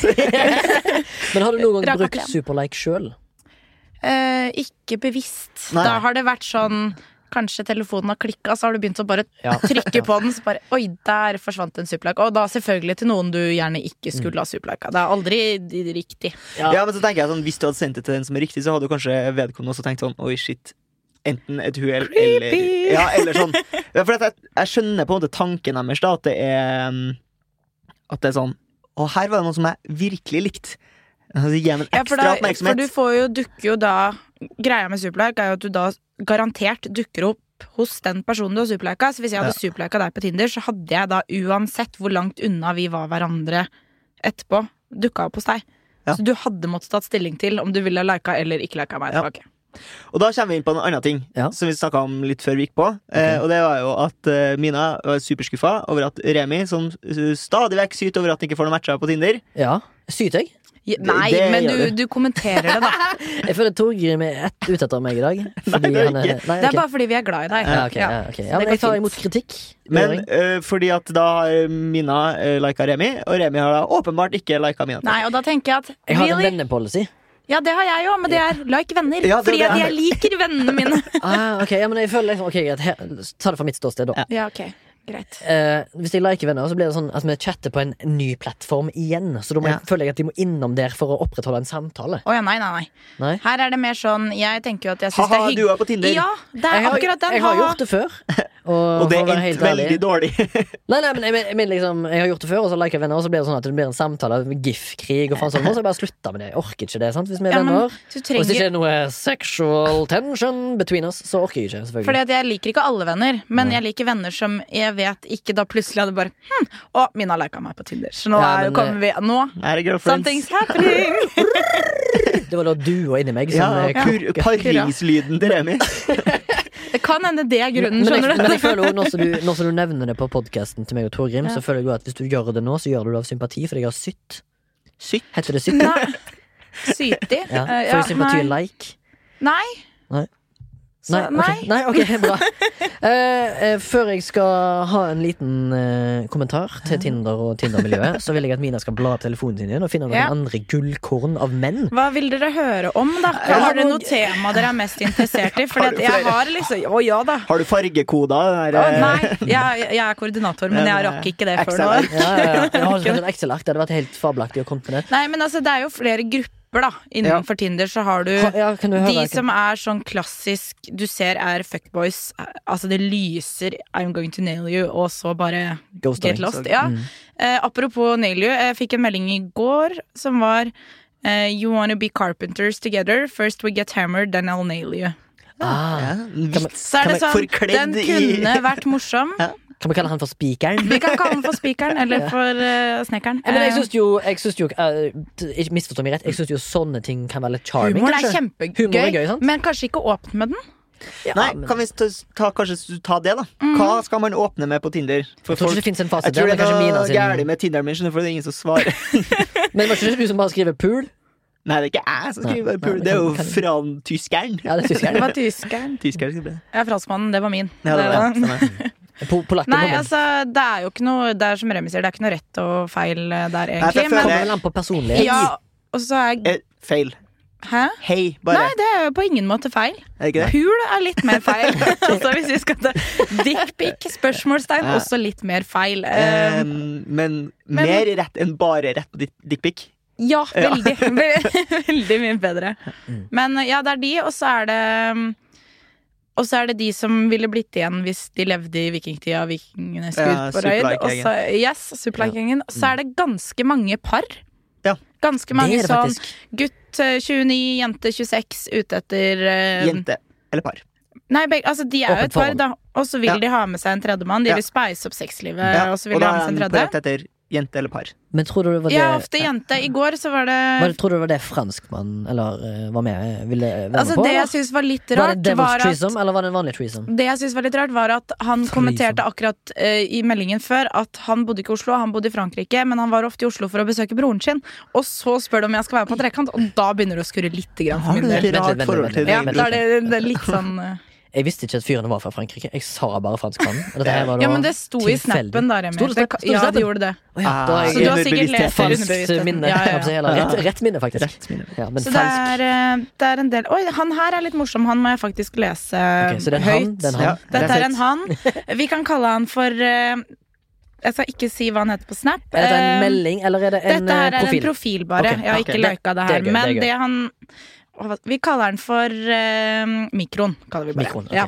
Men har du noen gang brukt. Superlike sjøl? Uh, ikke bevisst. Nei. Da har det vært sånn Kanskje telefonen har klikka, så har du begynt å bare Ja. trykke på den. Så bare, Oi, der forsvant en superlike. Og da selvfølgelig til noen du gjerne ikke Mm. skulle ha superlika. Det er aldri riktig. Ja. Ja, men så tenker jeg sånn Hvis du hadde sendt det til den som er riktig, så hadde du kanskje vedkommende også tenkt sånn Oi, shit. Enten et uhell eller Creepy. Ja, eller sånn. Ja, for jeg, jeg skjønner på en måte tanken deres, da, at det er um, At det er sånn Å, her var det noen som jeg virkelig likte. Altså, Gi dem en Ja, for, ekstra da, for du får jo, dukker jo da Greia med superlike er jo at du da garantert dukker opp hos den personen du har superlika. Så hvis jeg hadde superlika deg på Tinder, så hadde jeg da uansett hvor langt unna vi var hverandre etterpå, dukka opp hos deg. Ja. Så du hadde måttet tatt stilling til om du ville lika eller ikke lika meg Ja. Og da kommer vi inn på en annen ting Ja. som vi snakka om litt før vi gikk på. Eh, og det var jo at eh, Mina var superskuffa over at Remi, som stadig vekk syter over at han ikke får noen matcher på Tinder Ja. Syter jeg? Ja, Nei, det men du, du. kommenterer det, da. Jeg føler Torgrim er ett ute etter meg i dag. Fordi det er han er, nei, okay. Det er bare fordi vi er glad i deg. ja, okay, ja, Ja. ok. Ja, men Jeg tar imot kritikk. Men eh, fordi at da har Mina uh, lika Remi, og Remi har da åpenbart ikke lika Mina. Nei, og da tenker jeg at Jeg har en vennepolicy. Ja, det har jeg jo, men det er like venner. Ja, det fordi det. at jeg liker vennene mine. Ah, ok, ja, men jeg føler liksom Ok, greit. Ta det fra mitt ståsted, da. Ja. Ja, ok Greit. eh, Hvis jeg liker venner, så blir det sånn at vi chatter på en ny plattform igjen. Så da må Ja. jeg, føler jeg at de må innom der for å opprettholde en samtale. Oh, ja, nei, nei, nei. Nei? Her er det mer sånn Jeg tenker jo at jeg syns det er hyggelig. du er på Tinder. Ja, det er Jeg har, akkurat den. jeg har gjort det før. Og, Og det endte veldig dårlig. Nei, nei, men jeg, men- jeg, liksom, jeg har gjort det før, og så liker jeg venner, og så blir det sånn at det blir en samtale GIF-krig og faen sånn, og så har jeg bare slutta med det. Jeg orker ikke det, sant, hvis vi er Ja, venner. Trenger... Og hvis det ikke er noe sexual tension between us, så orker jeg ikke, selvfølgelig. Fordi at jeg liker ikke alle venner, men Nei. jeg liker venner som jeg vet ikke da plutselig hadde bare hm, Å, Mina lika meg på Tinder, så nå Ja, er, men, kommer vi Nå! Er girlfriends. Something's happening! Det var da du og inni meg som Ja, eh, kur- Paris-lyden til Remi. Det kan hende det er grunnen, men, jeg, skjønner du. men jeg føler også, når, som du, når som du nevner det på podkasten til meg og Torgrim, så føler jeg at hvis du gjør det nå, så gjør du det av sympati fordi jeg har sytt. Sytt. Heter det sytt? Nei. Sytig? Ja, Eh, for sympati nei. like. Nei. Nei. Så, Nei, ok, nei, ok, bra. Uh, eh, før jeg skal ha en liten uh, kommentar til Tinder og Tinder-miljøet, så vil jeg at Mina skal bla telefonen sin igjen og finne noen Ja. andre gullkorn av menn. Hva vil dere høre om, da? Ja, Har dere noe tema dere er mest interessert i? Fordi jeg har liksom Å ja da. Har du fargekoda? Den der, Å, eh, nei, jeg, jeg er koordinator, men jeg rakk ikke det før nå. Ja, ja, ja. Jeg har en Excel-ark. Det hadde vært helt fabelaktig å komme til det. Nei, men altså, det er jo flere grupper, da. Innenfor Tinder så har du ja, du de som er sånn klassisk du ser er fuckboys. Altså, det lyser 'I'm going to nail you', og så bare Ghost get lost. Ja. Mm. Eh, apropos nail you, jeg fikk en melding i går som var eh, You wanna be carpenters together. First we get hammered, then I'll nail you. Ah, Ja, Så er det sånn, den kunne vært morsom. Kan vi kalle han for Spikeren? Vi kan kalle den for spikeren eller for uh, snekkeren. Men jeg Eh, syns jo, jeg synes jo uh, Ikke misforstå meg rett, jeg syns jo sånne ting kan være litt charming. Humor er kanskje. kjempegøy, Humor er gøy, sant? men kanskje ikke åpne med den. Ja, Nei, men- kan vi ta, ta, kanskje ta det, da? Hva skal man åpne med på Tinder? For Jeg tror ikke folk, det fins en fasit jeg tror det er noe gærent med Tinderen min, for det er ingen som svarer. Men var ikke du som bare skriver pool? Nei, det er ikke jeg som skriver nei, Det er jo kan- fra tyskeren. Ja, det er Det var tyskeren. Tyskeren. Ja, franskmannen. Det var min. Ja, det Det var det. Stemmer. Po Nei, altså, det er jo ikke noe Det er som Remi sier, det er ikke noe rett og feil eh, der, Nei, egentlig. jeg Men, Kommer an på personlighet. ja, og så er Eh, Feil. Hæ? Hei, bare. Nei, det er jo på ingen måte feil. Er det ikke det? Pul er litt mer feil. altså, hvis vi skal ta dickpic, spørsmålstegn, også litt mer feil. Ehm, men, men- mer rett enn bare rett på ditt dickpic. Ja, veldig. ve- veldig mye bedre. Mm. Men ja, det er de, og så er det um, og så er det de som ville blitt igjen hvis de levde i vikingtida, vikingene skulle ut på røyd. Yes, Superlike-gjengen. Og så er det ganske mange par. Ja. Ganske Det mange er det sånn gutt eh, 29, jente 26, ute etter uh, Jente eller par. Nei, begge, altså de er jo et par, da. Og så vil Ja. de ha med seg en tredjemann. De vil speise opp sexlivet, Ja, og så vil og de ha med seg en tredje. Jente eller par. Men tror du det var det Ja, ofte jente. I går så var det, var det, Tror du det var det franskmann eller eh, var med ville være Altså med på? Det jeg syns var litt rart, var det Devil's var at eller var det en vanlig threesome? det jeg synes var litt rart, var at han Threesome. kommenterte akkurat uh, i meldingen før at han bodde ikke i Oslo, han bodde i Frankrike, men han var ofte i Oslo for å besøke broren sin. Og så spør du om jeg skal være på trekant, og da begynner det å skurre litt grann for Har min du del. Vent litt, forhold vent Ja, det? vent da er det, det er litt sånn eh, Jeg visste ikke at fyrene var fra Frankrike. Jeg sa bare franskmannen. Ja, men det sto i snappen da, Remi. Sto det sto det Ja, det gjorde det. Oh, ja, da Så du har sikkert lest falskt minne. Ja, ja. Eller rett, rett minne, faktisk. Rett minne. Ja, men Så det er, eh, det er en del Oi, han her er litt morsom. Han må jeg faktisk lese okay, en han, det er han. Dette er en han. Vi kan kalle han for uh, Jeg skal ikke si hva han heter på Snap. Er dette en Eh, melding, eller er det en Dette her er profil? en profil, bare. Okay, Jeg har okay, ikke det- lika det er her. det gøy, men det, det han Vi kaller den for uh, Mikron. Kaller vi bare. Mikron. ok. Ja.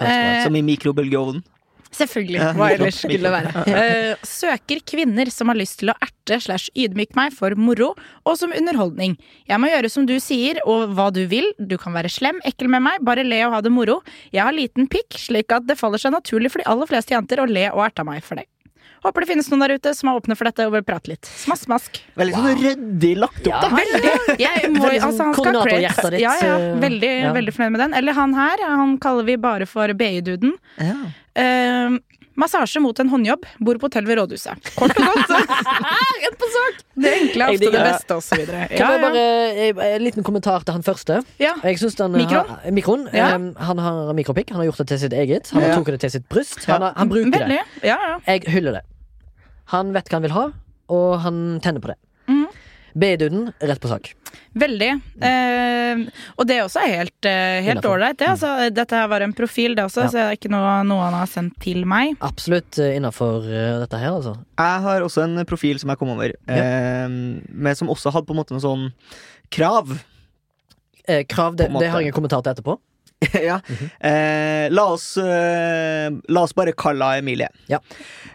Ut. Eh, Som i mikrobølgeovnen. Selvfølgelig. Ja, Hva ellers skulle det være. Uh, søker kvinner som har lyst til å erte slash ydmyke meg for moro og som underholdning. Jeg må gjøre som du sier og hva du vil. Du kan være slem, ekkel med meg, bare le og ha det moro. Jeg har liten pikk, slik at det faller seg naturlig for de aller fleste jenter å le og erte meg for det. Håper det finnes noen der ute som er åpne for dette og vil prate litt. Smask, smask. Veldig sånn ryddig lagt opp, Ja. da. Veldig. Jeg må, Veldig sånn altså, han skal ha Ja, ja, veldig, ja. veldig fornøyd med den. Eller han her, han kaller vi bare for BI-duden. Ja. Eh, massasje mot en håndjobb. Bor på hotell ved rådhuset. Kort og godt. Rett på sak! Det enkle er ofte det beste, og så videre. Kan Ja, jeg ja. bare eh, En liten kommentar til han første. ja. Jeg synes den, Mikron? Har, mikron Ja. eh, han har mikropikk. Han har gjort det til sitt eget. Han har Ja. tok det til sitt bryst. Han, har, han bruker det. Veldig. Ja, ja. Jeg hyller det. Han vet hva han vil ha, og han tenner på det. Mm. B-duden, rett på sak. Veldig. Eh, og det også er helt eh, helt ålreit. Det, altså, dette her var en profil, det også, Ja. så det er ikke noe, noe han har sendt til meg. Absolutt innafor dette her, altså. Jeg har også en profil som jeg kom over, eh, men som også hadde på en måte noe sånn krav. Eh, krav, det, det har jeg en kommentar til etterpå. ja. eh, la oss eh, La oss bare kalle henne Emilie. Ja.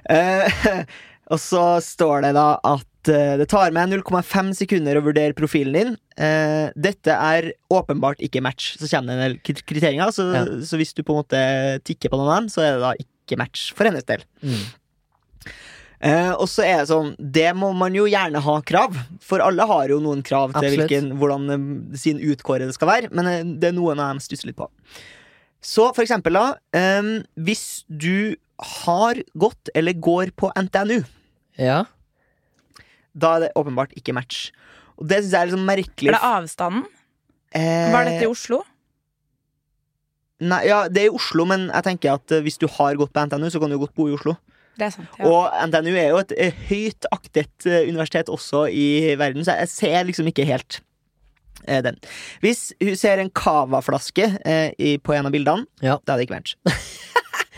Eh, og så står det da at eh, det tar meg 0,5 sekunder å vurdere profilen din. Eh, dette er åpenbart ikke match. Så kommer det en del kri- kriterier. Så, Ja. så hvis du på en måte tikker på noen av dem, så er det da ikke match for hennes del. Mm. Eh, og så er det sånn Det må man jo gjerne ha krav, for alle har jo noen krav til hvilken, hvordan eh, sin utkårede skal være, men eh, det er noen av dem stusser litt på. Så for eksempel, da. eh, hvis du har gått eller går på NTNU, Ja. Da er det åpenbart ikke match. Og det syns jeg er sånn merkelig. Er det avstanden? Eh, Var dette i Oslo? Nei, ja, det er i Oslo, men jeg tenker at eh, hvis du har gått på NTNU, så kan du godt bo i Oslo. Det er sant. Ja. Og NTNU er jo et eh, høyt aktet eh, universitet også i verden, så jeg ser liksom ikke helt eh, den. Hvis hun ser en cava-flaske eh, på en av bildene, Ja. da er det ikke match.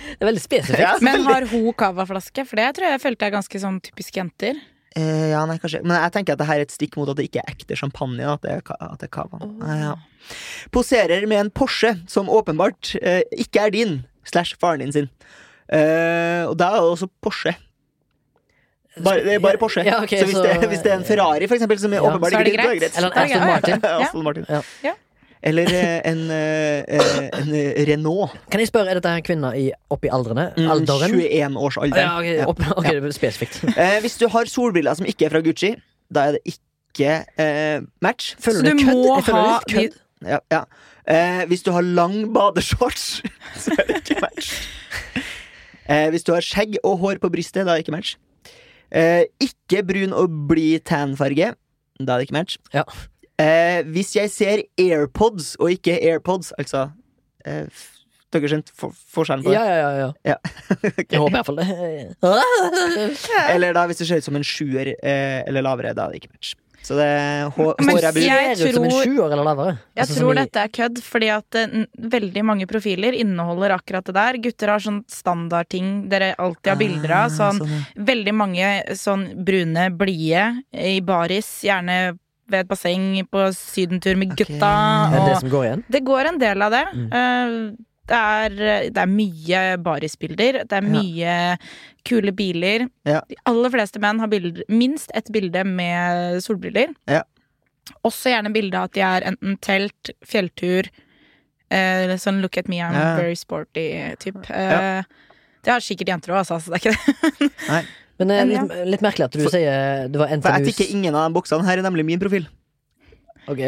Det er veldig spesifikt. Ja, Men har hun cava-flaske? For det tror jeg følte jeg er ganske sånn typisk jenter. Eh, ja, nei, kanskje. Men jeg tenker at det her er et stikk mot at det ikke er ekte champagne. At det er, at det er cava. Eh, ja. Poserer med en Porsche som åpenbart eh, ikke er din, slash faren din sin. Eh, og da er det også Porsche. Bare, det er bare Porsche. Ja, okay, så, hvis, så- det, hvis det er en Ferrari, for eksempel, som er Ja. åpenbart Så er det ikke din, så er det greit. Eller en Aston. Martin. Ja. Aston Martin. Ja. Ja. Eller eh, en, eh, eh, en Renault. Kan jeg spørre, er dette her kvinner i, oppi aldrene? Mm, Alderen? 21 års alder. Ja, ok, opp, okay, er spesifikt. Eh, hvis du har solbriller som ikke er fra Gucci, da er det ikke eh, match. Føler Så du du må ha kødd. Ja, ja. Eh, hvis du har lang badeshorts, så er det ikke match. Eh, hvis du har skjegg og hår på brystet, da er det ikke match. Eh, ikke brun og blid tan-farge, da er det ikke match. Ja. Eh, hvis jeg ser AirPods og ikke AirPods, altså eh, Dere skjønte for forskjellen på det? Ja, ja, ja. ja. Ok. Jeg håper i hvert fall det. Eller da hvis det ser ut som en sjuer eh, eller lavere, da er det ikke match. Så det hår, Men hår er jeg som en tror- sjuer eller lavere. Jeg Altså, tror dette er kødd, fordi at uh, veldig mange profiler inneholder akkurat det der. Gutter har sånn standardting dere alltid har bilder av. Sånn, sånn. veldig mange sånn brune, blide i baris, gjerne ved et basseng på sydentur med gutta. gutta. Er det det som går igjen? det går en del av det. Mm. Uh, Det er, det er mye barisbilder. Det er Ja. mye kule biler. Ja. De aller fleste menn har bilder, minst ett bilde med solbriller. Ja. Også gjerne bilde av at de er enten telt, fjelltur uh, sånn 'look at me, I'm very sporty'-typ. Ja. Det har sikkert jenter òg, altså. Så det er ikke det. Men det er litt, litt merkelig at du For- sier det var For jeg NTNUs tikker ingen av de boksene. Her er nemlig min profil. Ok,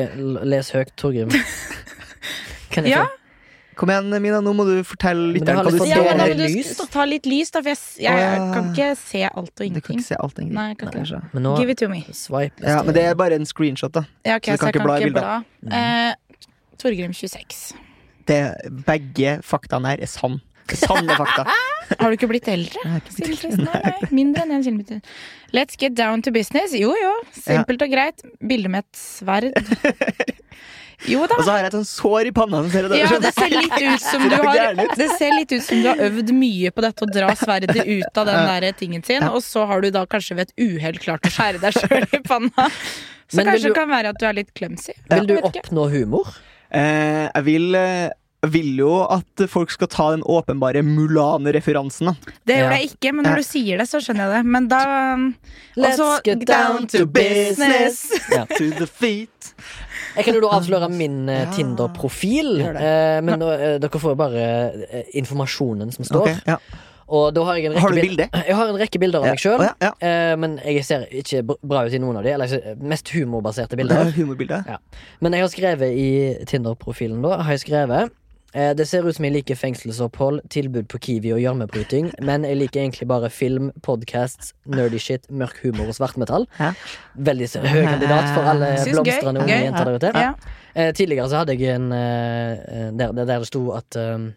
les høyt, Torgrim. Kan jeg Ja. få Kom igjen, Mina, nå må du fortelle lytteren hva du ser. Ja, men da må du skal ta litt lys, da, for jeg, jeg, ja. kan ikke se alt og ingenting. Du kan ikke se alt, egentlig. Nei, jeg kan ikke. Nei, Men nå Give it to me. Swipe. Ja, men det er bare en screenshot, da. Ja, okay, Så du så, kan jeg ikke bla i bildet. bla. Eh, Torgrim 26. Det, begge faktaene her er sann. Sanne fakta. Har du ikke blitt eldre? Ikke blitt- eldre. Nei, mindre enn en kilometer. Let's get down to business. Jo jo, simpelt og greit. Bilde med et sverd. Jo da. Og så har jeg et sånt sår i panna. Ser det? Ja, det ser litt ut som du har. Det ser litt ut som du har øvd mye på dette å dra sverdet ut av den der tingen sin, Ja. og så har du da kanskje ved et uhell klart å skjære deg sjøl i panna. Så Men kanskje du- det kan være at du er litt clumsy. Vil du oppnå humor? Eh, jeg vil, eh, vil jo at folk skal ta den åpenbare Mulan-referansen. Det Ja. gjør jeg ikke, men når du sier det, så skjønner jeg det. Men da Let's også get down to business. Yeah. To the feet. Jeg kan jo da avsløre min eh, Ja. Tinder-profil. Eh, men ja. eh, dere får jo bare informasjonen som står. Okay, ja. Og da har jeg en rekke Har du bilder? bilde? Jeg har en rekke bilder av meg sjøl. Oh, ja, ja. Eh, men jeg ser ikke bra ut i noen av de. Eller mest humorbaserte Det er bilder. humorbilde. Ja. Men jeg har skrevet i Tinder-profilen da Har jeg skrevet Det ser ut som jeg liker fengselsopphold, tilbud på Kiwi og gjørmebryting, men jeg liker egentlig bare film, podcasts, nerdy shit, mørk humor og svartmetall. Ja. Veldig høy kandidat for alle blomstrende unge gøy. jenter der ute. Ja. Eh, tidligere så hadde jeg en eh, der, der det sto at eh,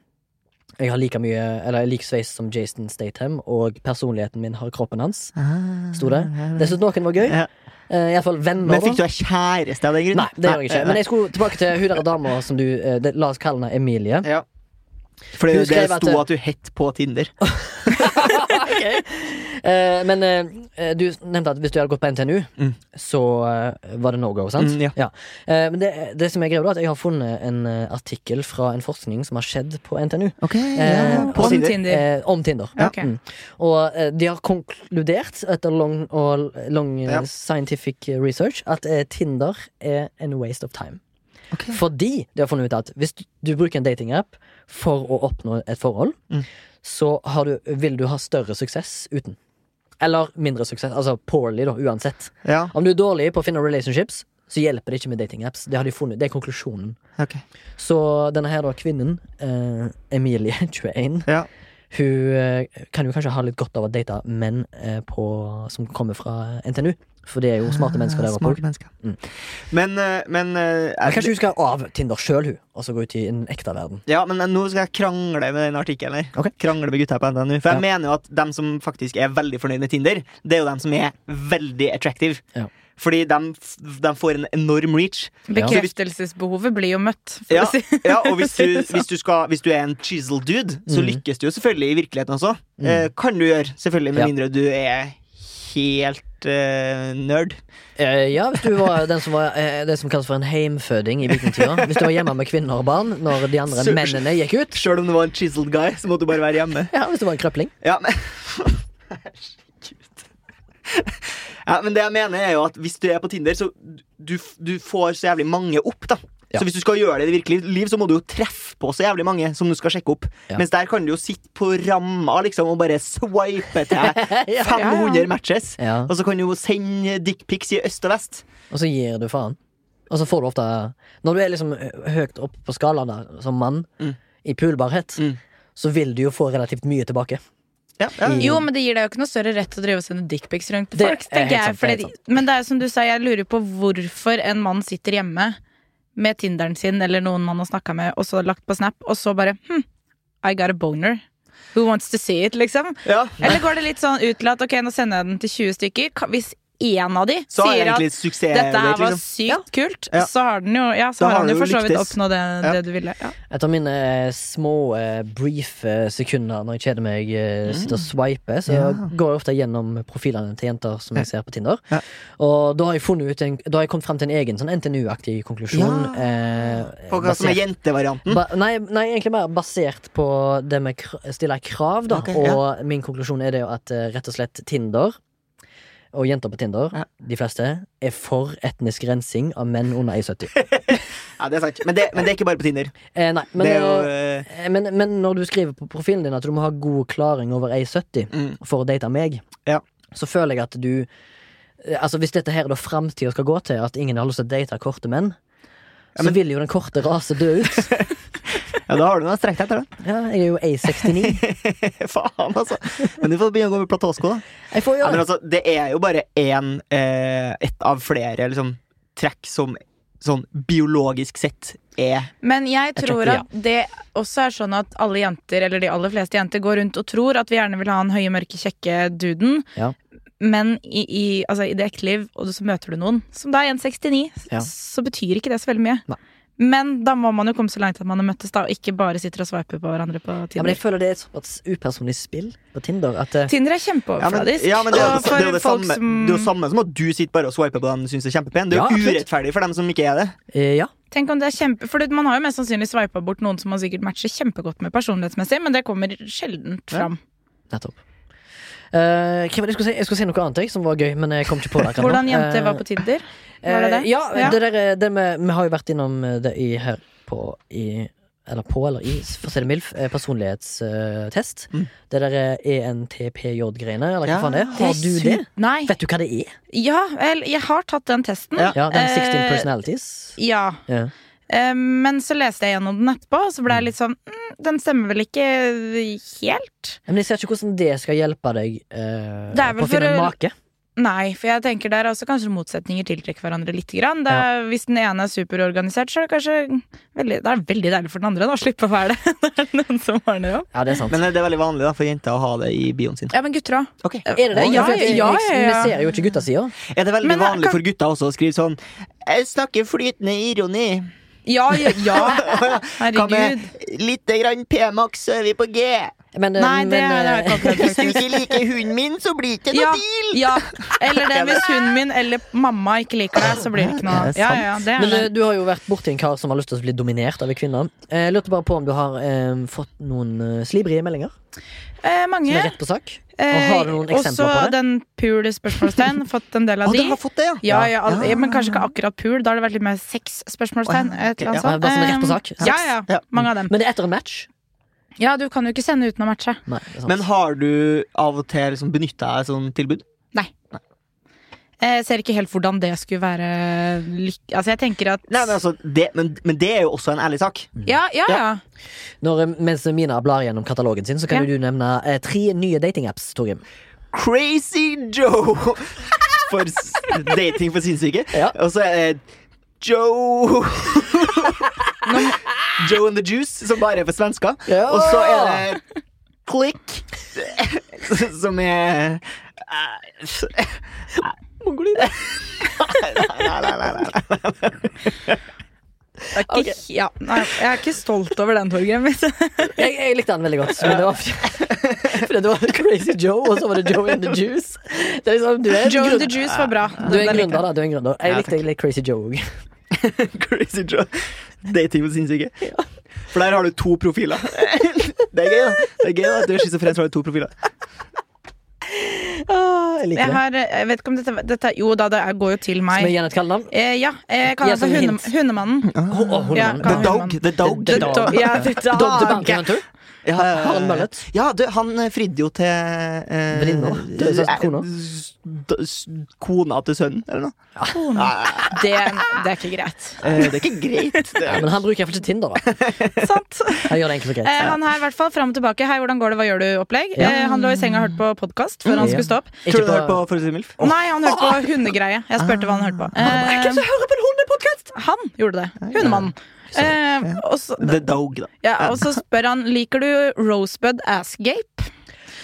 jeg har like mye Eller jeg liker sveis som Jason Statham, og personligheten min har kroppen hans. Ah, Sto det? Det syntes noen var gøy. Uh, Iallfall venner. Men fikk du deg kjæreste av den grunn? Nei, det gjør jeg ikke. Men jeg skulle tilbake til hun der dama som du uh, det, La oss kalle henne Emilie. ja. For det, det skrev at sto at du het på Tinder. Eh, men uh, du nevnte at hvis du hadde gått på NTNU, Mm. så uh, var det no go, sant? Mm, ja. Eh, men det, det som er greia, da, er at jeg har funnet en artikkel fra en forskning som har skjedd på NTNU. ja, på Om Tinder. Tinder. Eh, om Tinder. Ja. Ok. Mm. Og de har konkludert etter long, og long Ja. scientific research at Tinder er en waste of time. Ok. Fordi de har funnet ut at hvis du, bruker en datingapp for å oppnå et forhold, Mm. så har du, vil du ha større suksess uten. Eller mindre suksess. Altså poorly, da, uansett. Ja, Om du er dårlig på å finne relationships, så hjelper det ikke med datingapps. Det har de funnet, det er konklusjonen. ok. Så denne her da, kvinnen, eh, Emilie, 21, Ja. Hun eh, kan jo kanskje ha litt godt av å date menn eh, på, som kommer fra NTNU. For det er jo smarte mennesker der oppe. Smarte mennesker. Mm. Men, eh, men kanskje hun skal av Tinder sjøl, hun, og så gå ut i en ekte verden. Ja, men nå skal jeg krangle med den artikkelen her. Ok. Krangle med gutta på NTNU. For jeg Ja. mener jo at dem som faktisk er veldig fornøyd med Tinder, det er jo dem som er veldig attractive. Ja. Fordi de, de får en enorm reach. Bekreftelsesbehovet blir jo møtt, for Ja, å si ja og hvis du, sånn. hvis, du skal, hvis du er en chisel dude, så Mm. lykkes du jo selvfølgelig i virkeligheten også. Mm. Eh, kan du gjøre, selvfølgelig, med Ja. mindre du er helt eh, nerd. Eh, ja, hvis du var den som var eh, det som kalles for en heimføding i vikingtida. Hvis du var hjemme med kvinner og barn når de andre Så- mennene gikk ut. Sjøl om du var en chiseled guy, så måtte du bare være hjemme. Ja, hvis du var en krøpling. Ja, men Herregud. Ja, men det jeg mener er jo at hvis du er på Tinder, så du, du får så jævlig mange opp, da. Ja. Så hvis du skal gjøre det i det virkelige liv, så må du jo treffe på så jævlig mange som du skal sjekke opp. Ja. Mens der kan du jo sitte på ramma liksom, og bare swipe til 500 matches. Ja. Og så kan du jo sende dickpics i øst og vest. Og så gir du faen. Og så får du ofte Når du er liksom høyt opp på skalaen som mann, Mm. i pulbarhet, Mm. så vil du jo få relativt mye tilbake. Ja, ja. Jo, men det gir deg jo ikke noe større rett til å drive og sende dickpics rundt Det folk. Det jeg, sant, det men det er som du sa, jeg lurer på hvorfor en mann sitter hjemme med Tinderen sin eller noen man har snakka med, og så lagt på Snap, og så bare hm, I got a boner. Who wants to see it, liksom? Ja. Eller går det litt sånn ut til at ok, nå sender jeg den til 20 stykker. Hvis én av de Så sier at suksess. dette her var liksom. sykt kult, Ja. så har den jo Ja, så har har han jo for så vidt oppnådd det, Ja. det du ville. Ja. Etter mine eh, små, eh, brief eh, sekunder når jeg kjeder meg, eh, sitter og swiper, så. Ja. går jeg ofte gjennom profilene til jenter som jeg ser på Tinder. Ja. Og da har jeg funnet ut en, Da har jeg kommet frem til en egen sånn NTNU-aktig konklusjon. eh, På hva som er jentevarianten. Ba, nei, nei, egentlig mer basert på det med stiller stille krav, da. Ok, ja. Og min konklusjon er det jo at rett og slett Tinder, og jenter på Tinder, Ja. de fleste, er for etnisk rensing av menn under 1,70. Ja, det er sant. Men det, men det er ikke bare på Tinder. eh, nei, men, jo eh, eh, men, men når du skriver på profilen din at du må ha god klaring over 1,70 mm. for å date meg, Ja. så føler jeg at du eh, Altså Hvis dette her er da framtida skal gå til, at ingen har lyst til å date korte menn, Ja, så vil jo den korte rase dø ut. Ja, da har du noe strekt etter, da. Ja, jeg er jo A69. Faen, altså. Men du får begynne å gå med platåsko, da. Jeg får Ja, men altså, det er jo bare én eh, Ett av flere liksom, trekk som sånn biologisk sett er Men jeg tror at det også er sånn at alle jenter, eller de aller fleste jenter, går rundt og tror at vi gjerne vil ha en høye, mørke, kjekke duden. Ja. Men i, i, altså, i det ekte liv, og så møter du noen som da er 1,69, Ja. så betyr ikke det så veldig mye. Nei. Men da må man jo komme så langt at man har møttes, da, og ikke bare sitter og sveiper på hverandre på Tinder. Ja, men jeg føler det er et såpass upersonlig spill på Tinder at uh... Tinder er ja, men, kjempeoverfladisk. ja, men det, er, det, er det, samme, som det er jo samme som at du sitter bare og swiper på den du syns er kjempepen. Det er jo ja, urettferdig for dem som ikke er det. eh, Ja. Tenk om det er kjempe For man har jo mest sannsynlig sveipa bort noen som man sikkert matcher kjempegodt med personlighetsmessig, men det kommer sjelden fram. Nettopp. Eh, hva var det jeg skulle si? Jeg skulle si noe annet jeg, som var gøy, men jeg kom ikke på det. akkurat. Hvordan jenter Eh, var på Tinder? Var det det? eh, Ja, Ja. det der, det med, vi har jo vært innom det i, her på i, Eller på, eller i, for å si det mildt, personlighetstest. Mm. Det der ENTPJ-greiene, eller hva Ja. faen det er. Har du det? Nei. Vet du hva det er? Ja, vel, jeg har tatt den testen. Ja. Ja, den 16 Eh, personalities. Ja. Ja. Eh, Men så leste jeg gjennom den etterpå, og så ble jeg litt sånn mm, Den stemmer vel ikke helt? Men jeg ser ikke hvordan det skal hjelpe deg eh, Det er vel på å finne en make. Nei, for jeg tenker der er også kanskje motsetninger tiltrekker hverandre litt. Grann. Det er, Hvis den ene er superorganisert, så er det kanskje veldig, det er veldig deilig for den andre da, å slippe å være det. Det er noen som har det. Ja, det er sant. Men eh, det er veldig vanlig da for jenter å ha det i bioen sin. Ja, men gutter òg. Okay. er det det? Ja, ja, ja, ja. Vi ser jo ikke guttasida. Er det veldig Men, eh, vanlig kan- for gutter også å skrive sånn Jeg snakker flytende ironi. Ja, ja, ja. Hva med Herregud. litt grann P-max, så er vi på G. Men, eh, Nei, det, men, det har jeg eh, ikke opplevd, Hvis du ikke liker hunden min, så blir det ikke noe Ja, deal. ja. Eller det hvis hunden min eller mamma ikke liker deg, så blir det ikke noe. Ja, ja, det Men eh, du har jo vært borti en kar som har lyst til å bli dominert av en kvinne. Eh, Jeg lurte bare på om du har eh, fått noen eh, slibrige meldinger Eh, som er rett på sak. Eh, har du noen eksempler også på det? den pul spørsmålstegn. Fått en del av du de. har fått det, ja? Ja, ja, al- Ja. men kanskje ikke akkurat pul. Da har det vært litt mer. Bare sånn rett på Eh, sak. Ja, ja, Ja. Mange av dem. Men det er etter en match. Ja, du kan jo ikke sende uten å matche. Nei. Men har du av og til liksom benytta deg av sånn tilbud? Nei Jeg ser ikke helt hvordan det skulle være lykke... Altså, jeg tenker at Nei, men, altså, det, men, men det er jo også en ærlig sak. Ja, ja, ja. Når, eh, mens Mina blar gjennom katalogen sin, så kan Ja. du nevne eh, tre nye datingapps, Torgrim. Crazy Joe for dating for sinnssyke. Ja. Og så er det Joe Joe and the Juice, som bare er for svensker. Ja. Og så er det Click, som er Mongolin Mongolid. Er ikke, ja. Nei, jeg er ikke stolt over den, Torgrim. Jeg, jeg likte den veldig godt. Men det var for det var Crazy Joe, og så var det Joe and the Juice. Det er liksom, du er Joe and the Juice var bra. Du er en gründer, da. Du er en gründer. Jeg likte egentlig Crazy Joe òg. Crazy Joe. Dating for sinnssyke. For der har du to profiler. Det er gøy, da. Det er gøy da at du er schizofren, så har du to profiler. Ah, jeg liker Jeg, har, jeg vet ikke om dette, dette Jo da, det går jo til meg. Som er et kallenavn? Eh, ja, jeg kaller som hunde. Hundemannen. Oh, oh, Ja. The Dog. The Dog. The The dog. dog. Ja, the Dog the dog. Ja, ja, ja, Har han ja. Ja, du, han eh, fridde jo til eh, Venninna? Det er sånn kona? Kona til sønnen, eller noe. Kona. Det, det er ikke greit. Eh, det er ikke greit. Det Ja, er, men han bruker iallfall ikke Tinder, da. Sant? Han gjør det enkelt og Eh, han her i hvert fall fram og tilbake. Hei, hvordan går det, hva gjør du-opplegg. Ja. Eh, han lå i senga og hørte på podkast før han skulle stå opp. tror du du hørte hørt på For Milf? Nei, han hørte på hundegreie. Jeg spurte hva han hørte på. Eh, Hvem som hører på en hundepodkast? han gjorde det. Hundemannen. Eh, så, The Dog, da. ja, og så spør han liker du Rosebud Assgape.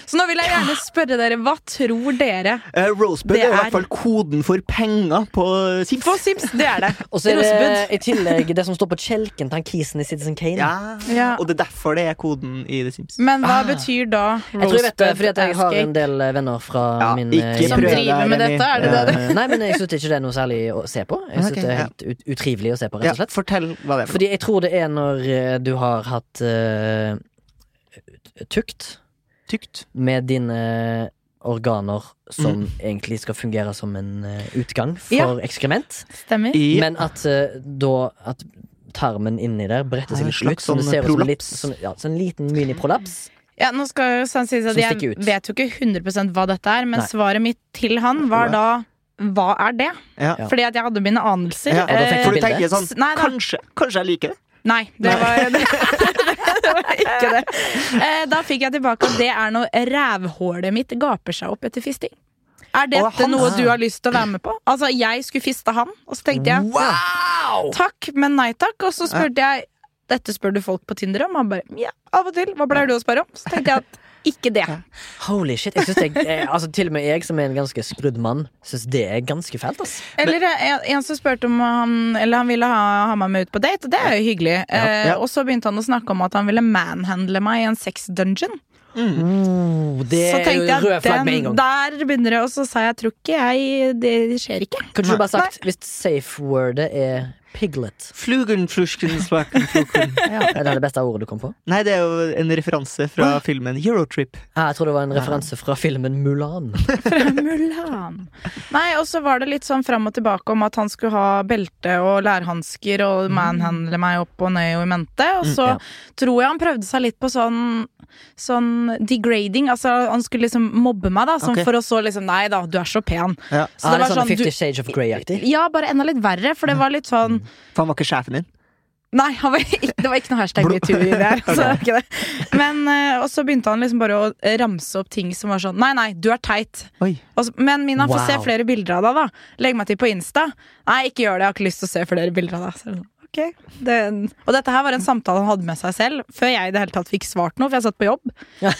Så nå vil jeg gjerne spørre dere, hva tror dere uh, Rosebud Det er i er- hvert fall koden for penger på Sims. på Sims? Det er det. Og så er det i tillegg det som står på kjelken til han kisen i Citizen Kane. Ja. Ja. Og det er derfor det er koden i The Sims. Men hva Ah. betyr da Jeg tror jeg vet det, fordi at jeg har en del eh, venner fra Ja, min ikke eh, Som driver med dette, er det det? Eh, Nei, men jeg syns ikke det er noe særlig å se på. Jeg synes okay, det er helt ut utrivelig å se på, rett og slett. fortell hva det er. for Fordi jeg tror det er når eh, du har hatt uh, tukt. Tykt. med dine organer som Mm. egentlig skal fungere som en eh, utgang for Ja. ekskrement, Stemmer. I men at eh, da at tarmen inni der bretter seg litt ut, så det sånn ser ut som en, litt, prolaps. som, ja, som en liten miniprolaps. Ja, nå skal jo sånn sies at Jeg ut. vet jo ikke 100 hva dette er, men Nei. svaret mitt til han var da hva er det? ja. Fordi at jeg hadde mine anelser. Ja, og da Eh, For du tenker sånn nei. Kanskje, kanskje jeg liker det. Nei, det var, det, det var ikke det. Eh, Da fikk jeg tilbake at det er når rævhålet mitt gaper seg opp etter fisting. Er dette han- noe du har lyst til å være med på? Altså, Jeg skulle fiste han, og så tenkte jeg Wow! takk, men nei takk. Og så spurte jeg dette spør du folk på Tinder om. Han bare ja, av og til. Hva pleier du å spørre om? Så tenkte jeg at ikke det. Holy shit. Jeg synes det, eh, altså, til og med jeg som er en ganske skrudd mann, syns det er ganske fælt. ass Eller eh, en, en som spurte om han Eller han ville ha, ha meg med ut på date, og det er jo hyggelig. Eh, Ja. Og så begynte han å snakke om at han ville manhandle meg i en sex dungeon. Mm. det er jo jeg rød flagg med en gang. der begynner det, og så sa jeg tror ikke jeg Det skjer ikke. Kunne du bare sagt hvis safe-wordet er piglet? Flugen, flusken, svaken, floken. Er det det beste ordet du kom på? Nei, det er jo en referanse fra filmen Eurotrip. Ja, jeg tror det var en referanse fra filmen Mulan. Fra Mulan. Nei, og så var det litt sånn fram og tilbake om at han skulle ha belte og lærhansker og manhandle meg opp og ned og i mente. Og så ja. tror jeg han prøvde seg litt på sånn Sånn degrading. Altså Han skulle liksom mobbe meg, da. Sånn okay. for å så liksom Nei da, du er så pen. Ja. Så ah, det det er var sånn sånn Fifty Shades of Grey-aktig. Ja, bare enda litt verre, for det var litt sånn For han var ikke sjefen din. Nei, han var, det var ikke noe hashtag metoo i det det. Men, eh, og så begynte han liksom bare å ramse opp ting som var sånn Nei, nei, du er teit. Så, men Mina, få se flere bilder av deg, da. Legg meg til på Insta. Nei, ikke gjør det. Jeg har ikke lyst til å se flere bilder av deg. Det ok. Det, og dette her var en samtale han hadde med seg selv, før jeg i det hele tatt fikk svart noe, for jeg satt på jobb. Ja.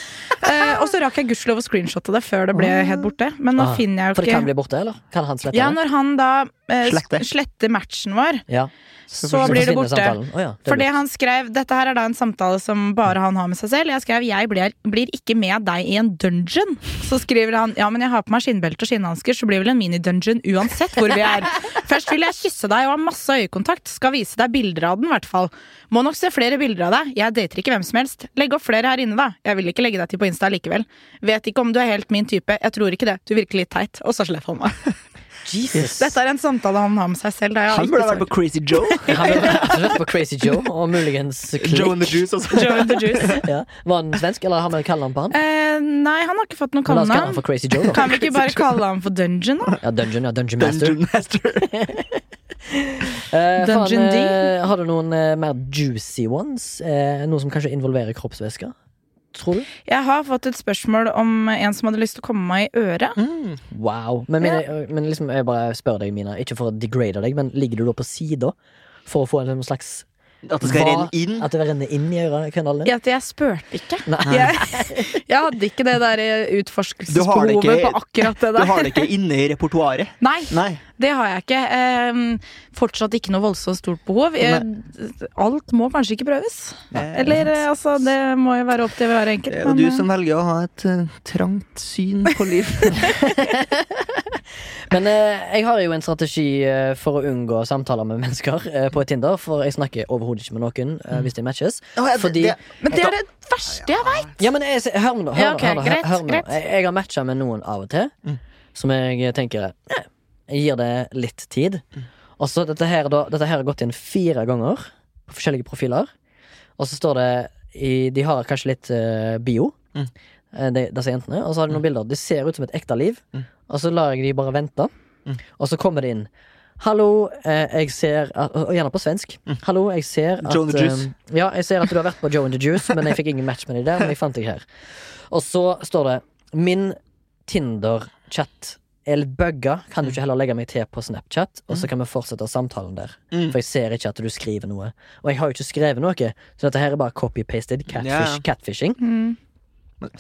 Eh, og så rakk jeg gudskjelov å screenshotte det før det ble helt borte. Men nå Ah, finner jeg jo ikke For det kan bli borte, eller? Kan han slette Ja, det? når han da eh, Sletter. sletter matchen vår, Ja. så Så blir det forsvinner borte. samtalen. Å ja, det er Fordi lurt. han skrev Dette her er da en samtale som bare han har med seg selv. Jeg skrev 'Jeg blir, blir ikke med deg i en dungeon'. Så skriver han 'Ja, men jeg har på meg skinnbelte og skinnhansker, så blir vel en mini-dungeon uansett hvor vi er'. Først vil jeg kysse deg og ha masse øyekontakt. Skal vise deg bilder av den, i hvert fall. Må nok se flere bilder av deg. Jeg dater ikke hvem som helst. Legg opp flere her inne, da. Jeg vil ikke legge deg til på Insta likevel. Vet ikke om du er helt min type. Jeg tror ikke det. Du virker litt teit. Og så slipper han meg. Jesus. Dette er en samtale han har med seg selv. Da jeg Han burde vært på Crazy Joe. Han burde vært på Crazy Joe, og muligens Joe and the Juice også. Joe and the Juice. Ja. Var han svensk, eller har vi kallenavn på han? Eh, nei, han har ikke fått noe kalle han kallenavn. for Crazy Joe, da. Kan vi ikke bare kalle ham for Dungeon, da? Ja, Dungeon, ja. Dungeon Master. Dungeon Master. Uh, Dungeon faen, D. eh, har du noen uh, mer juicy ones? Eh, noe som kanskje involverer kroppsvæsker? Tror du? Jeg har fått et spørsmål om en som hadde lyst til å komme meg i øret. Mm. Wow. Men, mine, men liksom, jeg bare spør deg, Mina, ikke for å degrade deg, men ligger du da på sida for å få en slags At det skal Hva- renne inn. At det renner inn i ørekanalen? Ja, jeg spurte ikke. Jeg, jeg hadde ikke det der Du utforskelsesbehovet på akkurat det der. Du har det ikke inne i repertoaret. Nei, Nei. det har jeg ikke. Eh, fortsatt ikke noe voldsomt stort behov. Jeg, alt må kanskje ikke prøves. Eller eh, altså, det må jo være opp til hver enkelt. Det er jo du eh, som velger å ha et uh, trangt syn på liv. Men eh, jeg har jo en strategi eh, for å unngå samtaler med mennesker eh, på Tinder. For jeg snakker overhodet ikke med noen eh, hvis de matches. Fordi men det er det verste jeg veit! Ja, men jeg, hør nå. Hør, hør, hør, hør Jeg, har matcha med noen av og til, Mm. som jeg tenker Jeg gir det litt tid. Mm. Og så dette her, da, dette her har gått inn fire ganger på forskjellige profiler. Og så står det i, De har kanskje litt uh, bio, Mm. de, disse jentene. Og så har de noen bilder. Det ser ut som et ekte liv. Mm. Og så lar jeg de bare vente. Mm. Og så kommer det inn. Hallo, eh, jeg ser at, Og gjerne på svensk. Hallo, jeg ser at Joe and the Juice. eh, Ja, jeg ser at du har vært på Joe and the Juice, men jeg fikk ingen match med deg der. Men jeg fant deg her. Og så står det Min Tinder-chat er litt bugga. Kan du ikke heller legge meg til på Snapchat, og så kan vi fortsette samtalen der? Mm. For jeg ser ikke at du skriver noe. Og jeg har jo ikke skrevet noe, så dette her er bare copy-pasted catfish, catfishing. Mm.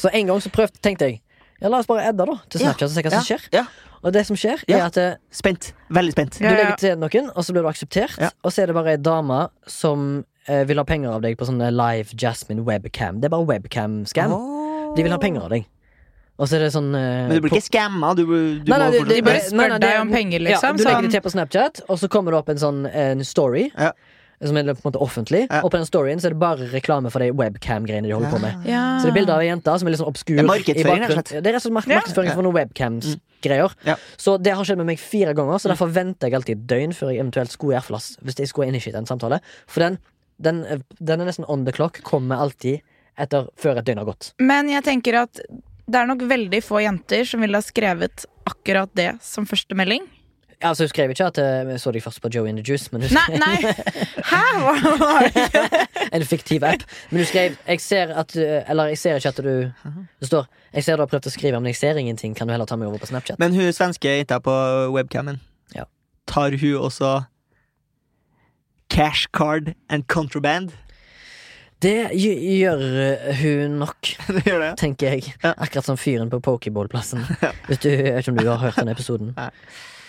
Så en gang så prøvde, tenkte jeg ja, la oss bare adde da til Snapchat og se hva som skjer. ja. Og det som skjer, Ja. er at eh, Spent. Veldig spent. du Ja, ja. legger til noen, og så blir du akseptert, Ja. og så er det bare ei dame som eh, vil ha penger av deg på sånne live Jasmine webcam. Det er bare webcam-scam. Åh. De vil ha penger av deg. Og så er det sånn eh, Men du blir ikke skamma? Du, du Nei, nei, må de, fortsatt- de bare nei, spør deg om penger, Ja, liksom, du legger sånn- det til på Snapchat, og så kommer det opp en sånn en story. Ja. Som er på en måte offentlig, Ja. og på den storyen så er det bare reklame for de webcam-greiene de holder på med. Ja. Så det er bilder av ei jente som er litt sånn obskur. Det er markedsføring, rett og slett. Det er rett og slett markedsføring for noen webcams-greier. Ja. Så det har skjedd med meg fire ganger, så derfor venter jeg alltid et døgn før jeg eventuelt skulle i hvert Hvis jeg skulle initiate en samtale. For den, den, den er nesten on the clock, kommer alltid etter før et døgn har gått. Men jeg tenker at det er nok veldig få jenter som ville ha skrevet akkurat det som første melding. Altså, hun skrev ikke at eh, jeg så deg først på Joey and the Juice, men hun Nei, nei. Hæ? Hva var det? En fiktiv app. Men du skrev jeg ser at du, Eller jeg ser ikke at du Det står Jeg ser du har prøvd å skrive, men jeg ser ingenting. Kan du heller ta meg over på Snapchat? Men hun svenske jenta på webcamen, Ja. tar hun også cash card and contraband? Det gjør eh, hun nok, det gjør det. tenker jeg. Ja. Akkurat som fyren på Pokéball-plassen. Vet du, jeg vet ikke om du har hørt den episoden?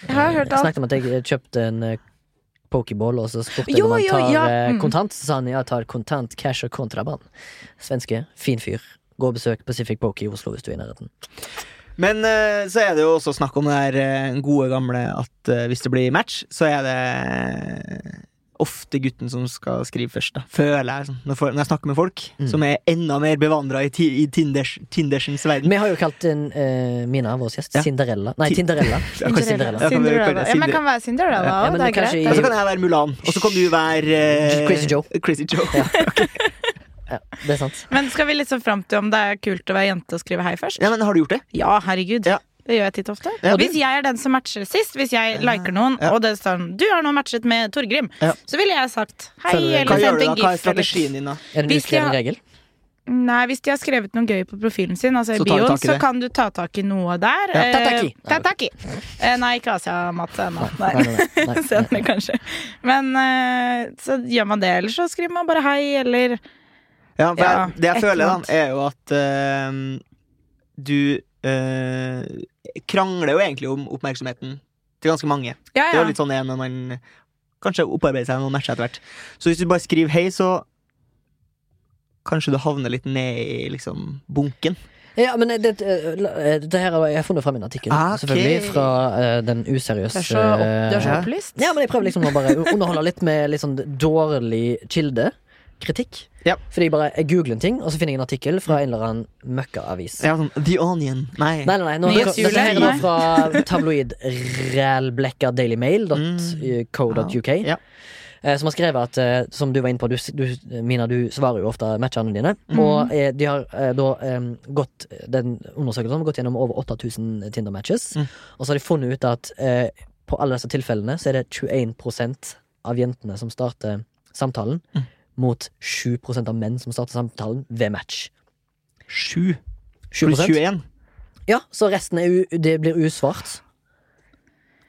Jeg har hørt Jeg alt. snakket om at jeg kjøpte en eh, Pokéball, og så spurte jeg om han tar ja, eh, mm. kontant. Så sa han ja, tar kontant, cash og kontraband. Svenske. Fin fyr. Gå og besøk Pacific Poke i Oslo hvis du er i nærheten. Men eh, så er det jo også snakk om det der eh, gode gamle at eh, hvis det blir match, så er det ofte gutten som skal skrive først, da. Føler jeg. Sånn. Når, når jeg snakker med folk Mm. som er enda mer bevandra i, i Tinders, Tindersens verden. Vi har jo kalt en, uh, Mina, vår gjest, Ja. Cinderella. Nei, Tinderella. Cinderella. Cinderella. Ja, Cinderella. Ja, men kan være Cinderella Ja, òg. men det er greit. Og så kan jeg være Mulan, og så kan du være uh, Crazy Joe. Crazy Joe. Ja, det er sant. Men skal vi liksom fram til om det er kult å være jente og skrive hei først? Ja, men Har du gjort det? Ja, herregud. Ja. Det gjør jeg titt ofte. Ja, hvis jeg er den som matcher sist, hvis jeg liker noen, Ja. og det står sånn 'Du har nå matchet med Torgrim', Ja. så ville jeg sagt hei, Følger eller sendt en gif. Hva er strategien din, da? Er det en uskreven regel? Nei, hvis de har skrevet noe gøy på profilen sin, altså Så i bioen, i så kan du ta tak i noe der. Ja. Eh, Ta tak i. Ta tak i. Eh, Nei, ikke Asia-mat ennå. Senere, kanskje. Men eh, så gjør man det, eller så skriver man bare hei, eller Ja, for Ja, jeg, det jeg føler, da, er jo at uh, du eh, krangler jo egentlig om oppmerksomheten til ganske mange. Ja, Det er jo litt sånn det er når man kanskje opparbeider seg noen matcher etter hvert. Så hvis du bare skriver hei, så kanskje du havner litt ned i liksom bunken. Ja, men det, det, det her har jeg funnet frem i en artikkel, Ah, ok. selvfølgelig. Fra uh, den useriøse Du er så, er så opplyst. Ja, men jeg prøver liksom å bare underholde litt med litt sånn dårlig kilde. Kritikk. Ja. Fordi jeg bare jeg googler en ting, og så finner jeg en artikkel fra en eller annen møkkaavis. Ja, sånn The Onion. Nei. Nei, nei, nei. Nå, Nyhetshjulet, dette her er da fra tabloid rælblekka dailymail.co.uk. Mm. Ja. eh, Som har skrevet at, eh, som du var inne på, du, du, Mina, du svarer jo ofte matchene dine. Mm. Og eh, de har eh, da eh, gått Den undersøkelsen har gått gjennom over 8000 Tinder-matches. Mm. Og så har de funnet ut at eh, på alle disse tilfellene så er det 21% av jentene som starter samtalen, Mm. Mot 7% av menn som starter samtalen ved match. Sju 7 pluss 21. Ja, så resten det blir usvart.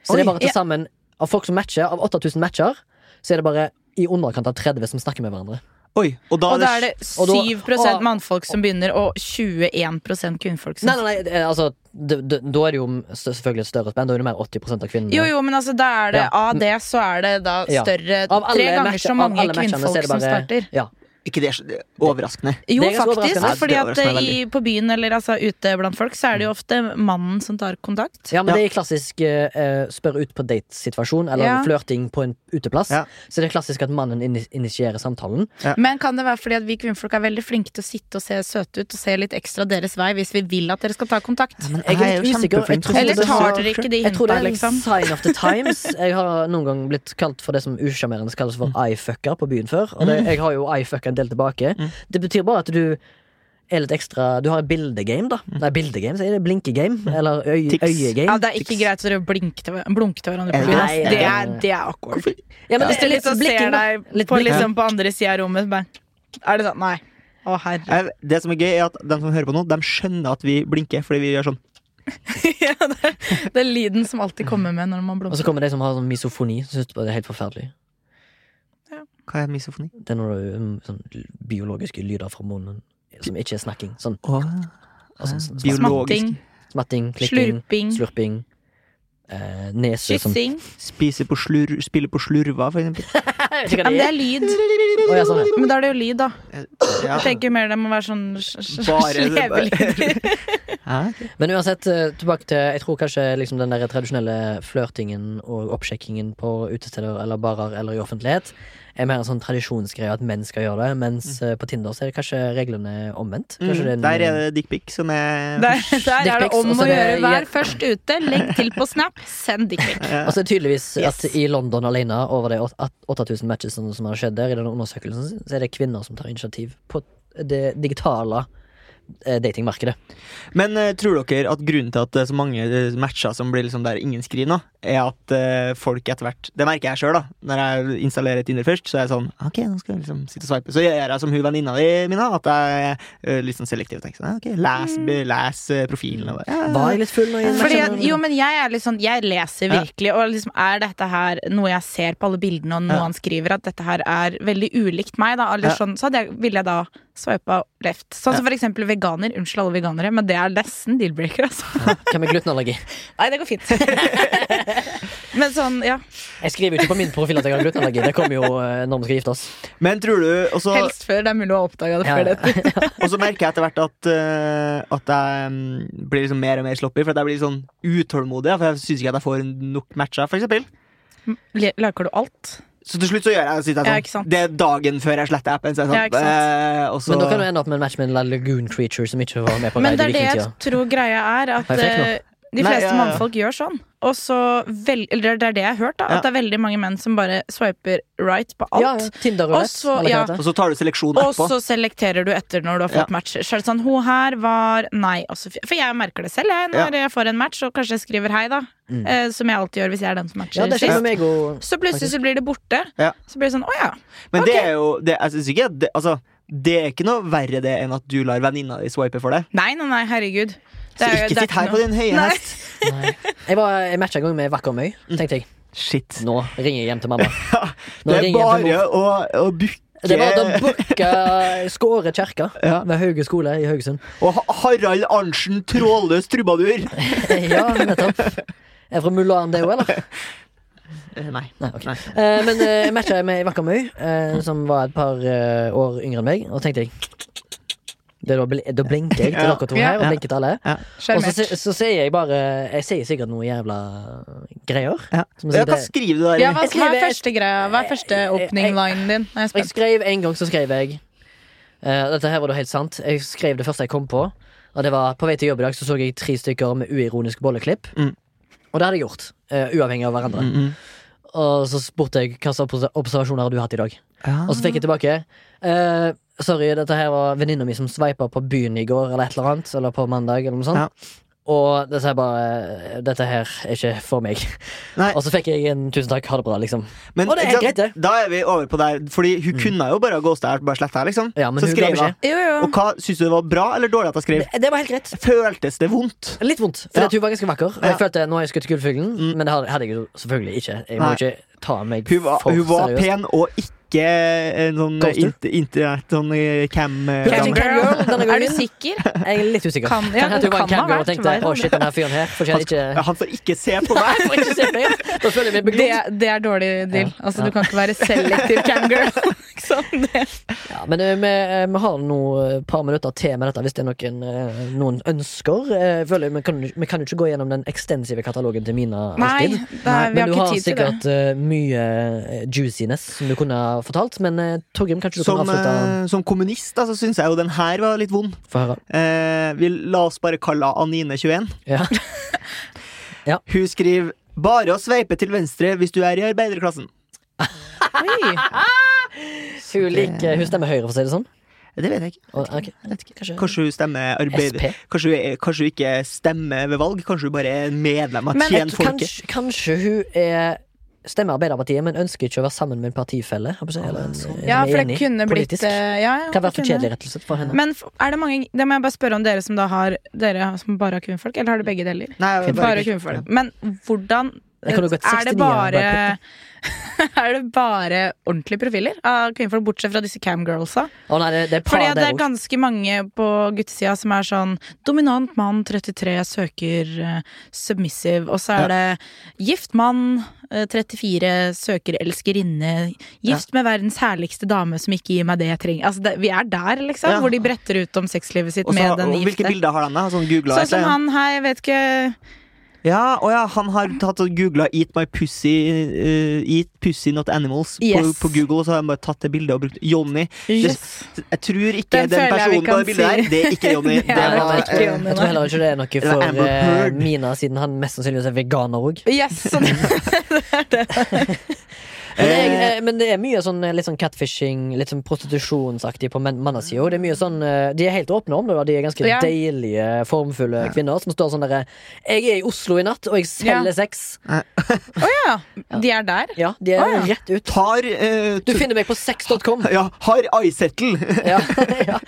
Så Oi. det er bare til sammen Av folk som matcher, av 8000 matcher, så er det bare i underkant av 30 som snakker med hverandre. Oi, og da Og da er det og da- 7 og- mannfolk som begynner, og 21 kvinnfolk som Nei, nei, nei, er, altså Da er det jo selvfølgelig et større spenn. Da er det mer 80% av kvinnene. Jo, jo, men altså, da er det Ja. av det så er det da større alle Tre ganger matcher- så mange kvinnfolk det som bare- starter. Ja. Ikke det er så- er overraskende. Jo, Det er faktisk. overraskende. Fordi at i, på byen eller altså ute blant folk, så er det jo ofte mannen som tar kontakt. ja, men Ja. det er klassisk uh, spør ut på date-situasjon, eller Ja. flørting på en uteplass. Ja. Så det er klassisk at mannen initierer samtalen. Men kan det være fordi at vi kvinnfolk er veldig flinke til å sitte og se søte ut og se litt ekstra deres vei hvis vi vil at dere skal ta kontakt? Men Jeg er litt usikker. Jeg Eller er tar dere ikke de Jeg tror det er en liksom? sign of the times. Jeg har noen gang blitt kalt for det som usjarmerende kalles for eye-fucker på byen før. Og det, jeg har jo eye-fucka en del tilbake. Mm. Det betyr bare at du er litt ekstra Du har et bildegame, da. Nei, bildegame, sier det. Blinkegame. Eller øy, øyegame. Ja, det er ikke greit å dere blinke til, hver- blunke til hverandre Nei. Nei. Det er, det er awkward. Ja, men Hvis du liksom ser deg på, blikking. liksom, på andre sida av rommet, bare Er det sånn Nei. Å, herre. Det som er gøy, er at de som hører på nå, de skjønner at vi blinker fordi vi gjør sånn. ja, det, er, det er lyden som alltid kommer med når man Og så kommer de som har sånn misofoni, som syns det er helt forferdelig. Hva er misofoni? Det er når du um, sånn biologiske lyder fra munnen som ikke er snakking. Sånn Oh, altså, sånn sånn Smatting, smatting, klikking, slurping, slurping. Eh, nese kyssing. Spise på slur, spille på slurva, for eksempel. Ja, men det det er. lyd. Oh, ja, sånn, ja. Men da er det jo lyd, da. Ja. Jeg tenker mer det må være sånn slevelyder. Men uansett, eh, tilbake til Jeg tror kanskje liksom den der tradisjonelle flørtingen og oppsjekkingen på utesteder eller barer eller i offentlighet er mer en sånn tradisjonsgreie at menn skal gjøre det, mens mm. på Tinder så er det kanskje reglene omvendt. Kanskje det en... der er det dickpic som er Der, der er det om å er gjøre. Vær først ute, legg til på Snap, send dickpic. Ja. Og så er det tydeligvis Yes. at i London alene, over de 8000 matchene som som har skjedd der, i den undersøkelsen, så er det kvinner som tar initiativ på det digitale eh, datingmarkedet. Men uh, tror dere at grunnen til at det er så mange eh, matcher som blir liksom der ingen skriver nå, er at uh, folk etter hvert Det merker jeg sjøl, da. Når jeg installerer Tinder først, så er jeg sånn Ok, nå skal jeg liksom sitte og sveipe. Så gjør jeg som hun venninna di, Mina, at jeg er uh, litt sånn selektiv. og tenker sånn, ok, Les, be- les eh, profilen. Og bare, ja. Var jeg litt full med- jo, men jeg er litt sånn Jeg leser virkelig, og liksom er dette her noe jeg ser på alle bildene, og noe Ja. han skriver, at dette her er veldig ulikt meg, da. Eller Ja. sånn, så hadde jeg, ville jeg da swipa left. Sånn som for eksempel veganer. Unnskyld alle veganere, men det er nesten deal-breaker, altså. Hva med glutenallergi? Nei, det går fint. men sånn, ja. Jeg skriver jo ikke på min profil at jeg har glutenallergi. Det kommer jo eh, når vi skal gifte oss. Men tror du også... Helst før det er mulig å oppdage det Ja, før ja. det. og så merker jeg etter hvert at, uh, at jeg mm, blir liksom mer og mer sloppy, for at jeg blir sånn utålmodig. For jeg syns ikke at jeg får nok matcher, for eksempel. Lager du alt? Så til slutt så gjør jeg, det jeg sånn Ja, Det er dagen før jeg sletter appen. Så Ja, jeg sånn, sant. eh, og så, Men da kan du ende opp med en match med en Lagoon Creature som ikke var med på Men det er det jeg tror greia er. At De Nei, fleste ja, ja. mannfolk gjør sånn. Og så vel, eller Det er det jeg har hørt, da. Ja. At det er veldig mange menn som bare swiper right på alt. Og så-. Og så tar du seleksjon Og så selekterer du etter når du har fått Ja. matcher. Så er det sånn, hun her var nei. Også, For jeg merker det selv, jeg. Når jeg får en match, og kanskje jeg skriver hei, da. Mm. Eh, som jeg alltid gjør hvis jeg er den som matcher Ja, det sist. meg og Så plutselig så blir det borte. Ja. Så blir det sånn, å ja. Men okay. det er jo det, Jeg synes ikke det, Altså, det er ikke noe verre det enn at du lar venninna di swipe for deg. Nei, nei, nei, herregud. Så ikke sitt her på din høye Nei. hest. Nei. Jeg, var, jeg matcha en gang med Vakker Møy. Tenkte jeg Shit. nå ringer jeg hjem til mamma. Nå Det er ringer jeg hjem til bare mor. å, å booke Det var da booka Skåre kjerke Ja. ved Hauge skole i Haugesund. Og Ha- Harald Arntzen, trådløs trubadur. Ja, nettopp. Er fra Mulan det òg, eller? Nei. Nei, ok. Nei. Eh, men eh, jeg matcha med Vakker Møy, eh, som var et par eh, år yngre enn meg, og tenkte jeg det da, bl da blinker jeg til dere to her, og blinker til alle. Og så, så sier jeg bare Jeg sier sikkert noe jævla greier. Ja. Hva skriver du der? Ja, hva, skriver, hva er første greia? Hva er første opening linen din? Jeg Jeg skrev En gang så skrev jeg uh, Dette her var da helt sant. Jeg skrev det første jeg kom på. Og det var På vei til jobb i dag så så jeg tre stykker med uironisk bolleklipp. Mm. Og det hadde jeg gjort. Uh, uavhengig av hverandre. Mm, mm. Og så spurte jeg hva slags du observasjoner har du hatt i dag. Ja. Og så fikk jeg tilbake eh, Sorry, dette her var venninna mi som sveipa på byen i går, eller et eller annet. Eller på mandag, eller noe sånt. Ja. Og dette her bare Dette her er ikke for meg. Nei. Og så fikk jeg en tusen takk, ha det bra, liksom. Men Og det er greit, det. da er vi over på der, Fordi hun kunne jo bare gå ghosta her, bare sletta her, liksom. Ja, men så hun skrev hun. jo. Og hva syns du det var bra eller dårlig at jeg skrev? Det, det var helt greit. Føltes det vondt? Litt vondt, for Ja. hun var ganske vakker. Og jeg Ja. følte nå har jeg skutt gullfuglen, Mm. men det hadde jeg jo selvfølgelig ikke. Jeg må Nei. ikke ta meg Hun var, for hun var seriøst. pen og ikke en sånn int- internett sånn eh, cam eh, Hun er Camgirl denne Er du sikker? Jeg er litt usikker. Kan- ja, Kan kan ha camgirl og tenkte å shit, denne fyren her fortjener Han, ikke han får ikke se på meg! Får ikke se på meg. Da føler jeg meg Det, beglodd. det er dårlig deal. Ja. Altså, Ja. Du kan ikke være selektiv camgirl. sånn, Ja, men eh, vi, eh, vi har nå et par minutter til med dette, hvis det er noen, eh, noen ønsker. Eh, føler vi kan, vi kan jo ikke gå gjennom den ekstensive katalogen til Mina alltid. er, Men du har, har tid til det. sikkert eh, mye eh, juiciness som du kunne ha fortalt. Men eh, Torgrim, kanskje du Som, kan avslutte? eh, som kommunist altså, så syns jeg jo den her var litt vond. Eh, vi la oss bare kalle henne Anine21. Ja. Hun skriver bare å sveipe til venstre hvis du er i arbeiderklassen. Oi. Hun, liker, hun stemmer Høyre, for å si det sånn. Det vet jeg ikke. Og, ok, Kanskje, Kanskje hun stemmer arbeider... Kanskje hun, kanskje hun ikke stemmer ved valg? Kanskje hun bare er medlem av Men Tjen folket? Kanskje, kanskje hun er stemmer Arbeiderpartiet, men ønsker ikke å være sammen med en partifelle. Eller en, en Ja, for det kunne blitt politisk. eh, ja, ja, Kan være for kjedelig, rett og slett, for henne. Men er det mange Det må jeg bare spørre om dere som da har Dere som bare har kvinnfolk, eller har du begge deler? Nei, bare, Bare kvinnfolk. Men hvordan Er det bare Er det bare ordentlige profiler av kvinnfolk, bortsett fra disse camgirlsa? Oh, nei, det, det Fordi det er ganske mange på guttesida som er sånn Dominant mann, 33, søker uh, submissive. Og så er det gift mann, uh, 34, søker elskerinne. Gift med verdens herligste dame som ikke gir meg det jeg trenger. Altså det, vi er der, liksom. Ja. Hvor de bretter ut om sexlivet sitt Også, med den og hvilke bilder har han da? Sånn googla Sånn som han her, jeg vet ikke Ja, og ja, han har tatt og googla 'Eat my pussy' uh, Eat pussy not animals Yes. på, på Google, og så har han bare tatt det bildet og brukt Johnny. yes. Jeg tror ikke Den den, personen på det bildet der, det er ikke Johnny. Det Det er ikke eh, Johnny. Jeg tror heller ikke det er noe for Amber eh, Mina, siden han mest sannsynligvis er veganer òg. Yes, så det, Men, jeg, eh, men det er mye sånn, eh, litt sånn catfishing, litt sånn prostitusjonsaktig på mannasida. Det er mye sånn, eh, De er helt åpne om det, og de er ganske Ja. deilige, formfulle kvinner som står sånn derre 'Jeg er i Oslo i natt, og jeg selger Ja. sex'. Å ja! De er der? Ja, de er oh, ja. rett ut. tar uh, Du finner meg på sex.com. Ja, har iSettle. Ja, ja.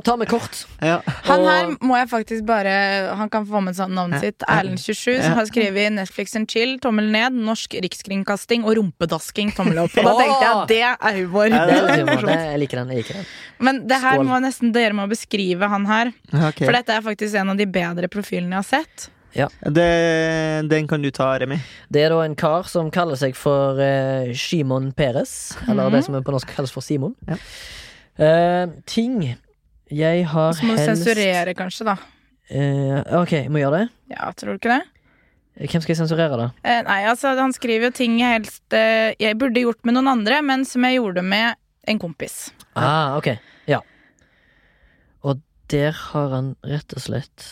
Ta med kort. ja. Han Og- her må jeg faktisk bare Han kan få med sånn navnet sitt. Erlend27, som har skrevet Netflix and chill, tommel ned, norsk rikskringkasting og rumpedasking, tommel opp. Og da tenkte jeg at det er humor. Ja, Det er humor. Det- Jeg liker den. jeg liker den Men det her Skål. må nesten dere må beskrive han her. Okay. For dette er faktisk en av de bedre profilene jeg har sett. Det, den kan du ta, Remi. Det er da en kar som kaller seg for uh, Shimon Peres. Eller det som er på norsk kalles for Simon. Ja. Uh, ting jeg har Så må du helst sensurere, kanskje, da. Uh, Ok, jeg må gjøre det. Ja, tror du ikke det? Hvem skal jeg sensurere, da? Eh, nei, altså, han skriver jo ting jeg helst eh, Jeg burde gjort med noen andre, men som jeg gjorde med en kompis. Ah, ok, ja Og der har han rett og slett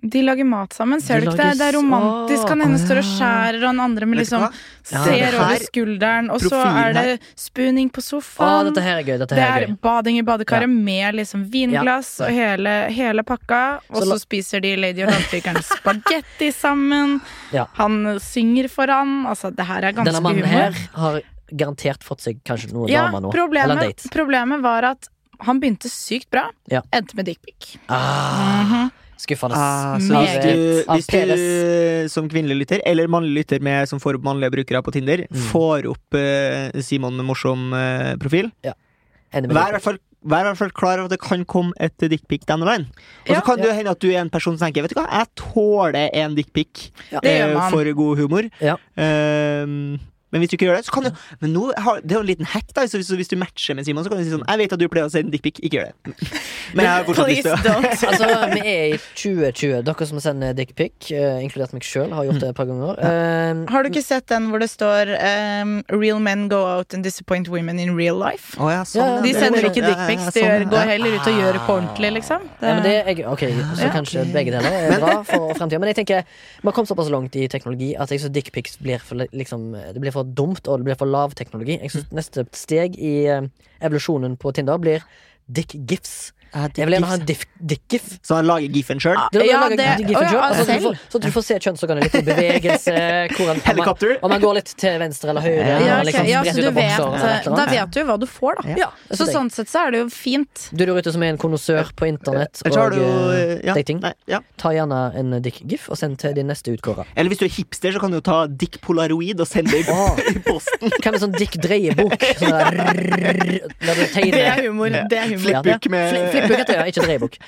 De lager mat sammen, ser De du ikke det? Det er romantisk. Han Å, ene står og skjærer, og han andre med liksom? Ja, ser over skulderen, og så er det spooning på Å, sofaen. dette her er gøy. Dette det her er er gøy. bading i badekaret Ja. med liksom vinglass og hele, hele pakka. Og Så så spiser de Lady og Landtrykeren spagetti sammen. Ja. Han synger for han. Altså, det her er ganske humor. Denne mannen humor. her har garantert fått seg kanskje noe ja, dame nå. Eller problemet, date. problemet var at han begynte sykt bra, Ja. endte med dickpic. Ah, skuffende. Ah, så hvis du, hvis du som kvinnelig lytter, eller mannlig lytter med, som får opp mannlige brukere på Tinder, Mm. får opp uh, Simon med morsom eh, med vær i hvert fall Vær i hvert fall klar over at det kan komme et dickpic down the line. Og så Ja. kan det ja. hende at du er en person som tenker Vet du hva, jeg tåler en dickpic Ja. Man. for god humor. Ja. Ehm, men hvis du ikke gjør det, så kan du Men nå har, det er jo en liten hack, da. Så hvis, hvis du matcher med Simon, så kan du si sånn Jeg vet at du pleier å sende dickpic, ikke gjør det. Men jeg har fortsatt lyst til å. Altså, vi er i 2020. Dere som sender dickpic, uh, inkludert meg sjøl, har gjort det et par ganger. Uh, Har du ikke sett den hvor det står um, 'Real men go out and disappoint women in real life'? Oh, ja, sånn, Ja, De sender ja, ikke ja, ja, dickpics, de sånn, gjør, går heller ut og gjør det på ordentlig, liksom. Det, Ja, men det er, ok, så Ja. kanskje begge deler er bra for fremtida. Men jeg tenker vi har kommet såpass langt i teknologi at jeg dickpics blir for, liksom, det blir for dumt, og det blir for lav teknologi. Jeg synes neste steg i eh, evolusjonen på Tinder blir dick-gifs. Ja, Jeg vil gjerne ha en dick-gif. Så han lager gifen sjøl? Ja, det- dick-gifen ja, selv, altså, så, du får, så du får se kjønnsorganet litt i bevegelse. Hvor han, Helikopter? om han går litt til venstre eller høyre. Ja, okay. liksom ja, så du vet, eller da vet du hva du får, da. Ja, Så sånn sett så er det jo fint. Du der ute som er en konnoissør på internett så har og du eh, eh, ja, dating. Nei. Ta gjerne en dick-gif og send til din neste utkåra. Eller hvis du er hipster, så kan du jo ta Dick Polaroid og sende det i Åh. i posten. Kan en sånn Dick Dreie-bok sånn der, der du Det er humor. Det er humor. Ja, med- Flipbook heter det, ja, ikke dreiebok.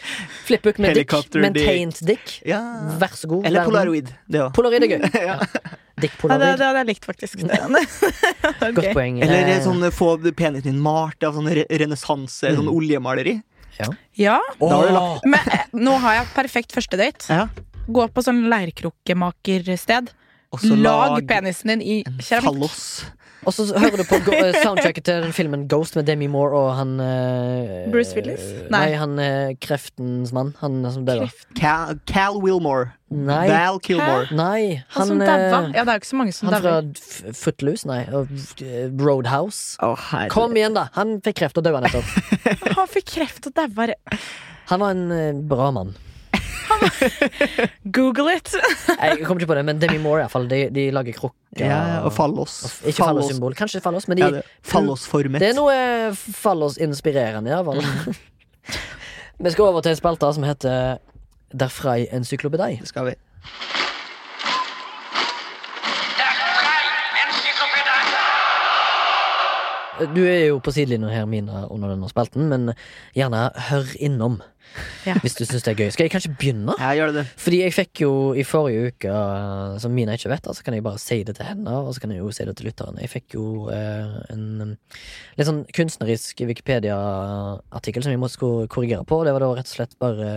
Flipbook med Dick, men taint Dick. Ja. Vær så god. Eller. Polaroid. Det òg. Polaroid er gøy. Ja. Dick Ja, det, det hadde jeg likt, faktisk. Er Godt poeng. Eller Eh, sånn få penisen din malt av sånn re renessanse, sånn oljemaleri. Ja, ja. Oh. men eh, nå har jeg perfekt første date. Ja. Gå på sånn leirkrukkemakersted. Og så Lag lag penisen din i keramikk. Og så hører du på eh, soundtracket til den filmen Ghost med Demi Moore og han uh, Bruce Willis? Nei, Nei. han uh, kreftens mann. Han som døde. Cal, Cal Wilmore. Nei. Val Kilmore. Nei, Han som eh, daua. Ja, det er jo ikke så mange som Han fra Footloose, nei. og, eh, Roadhouse. Oh. Kom igjen, da! Han fikk kreft og døde nettopp. Han fikk kreft og daua. Han var en eh, bra mann. Google it! Jeg kommer ikke på det, men Demi Moore, i hvert fall. De, de lager krukker. Ja, og fallos. og Ikke fallos-symbol. Kanskje fallos, men de, Ja, det- Fallosformet. det er noe eh, fallos-inspirerende, iallfall. Vi skal over til en spalte som heter Derfra i encyklopedi. Det skal vi. Du er jo på sidelinja her, Mina, under denne spalten, men gjerne hør innom. Ja. Hvis du syns det er gøy. Skal jeg kanskje begynne? Ja, gjør det. Fordi jeg fikk jo i forrige uke, som Mina ikke vet, så kan jeg bare si det til henne, og så kan jeg jo si det til lytterne. Jeg fikk jo eh, en um, litt sånn kunstnerisk Wikipedia-artikkel som jeg måtte skulle korrigere på. Det var da rett og slett bare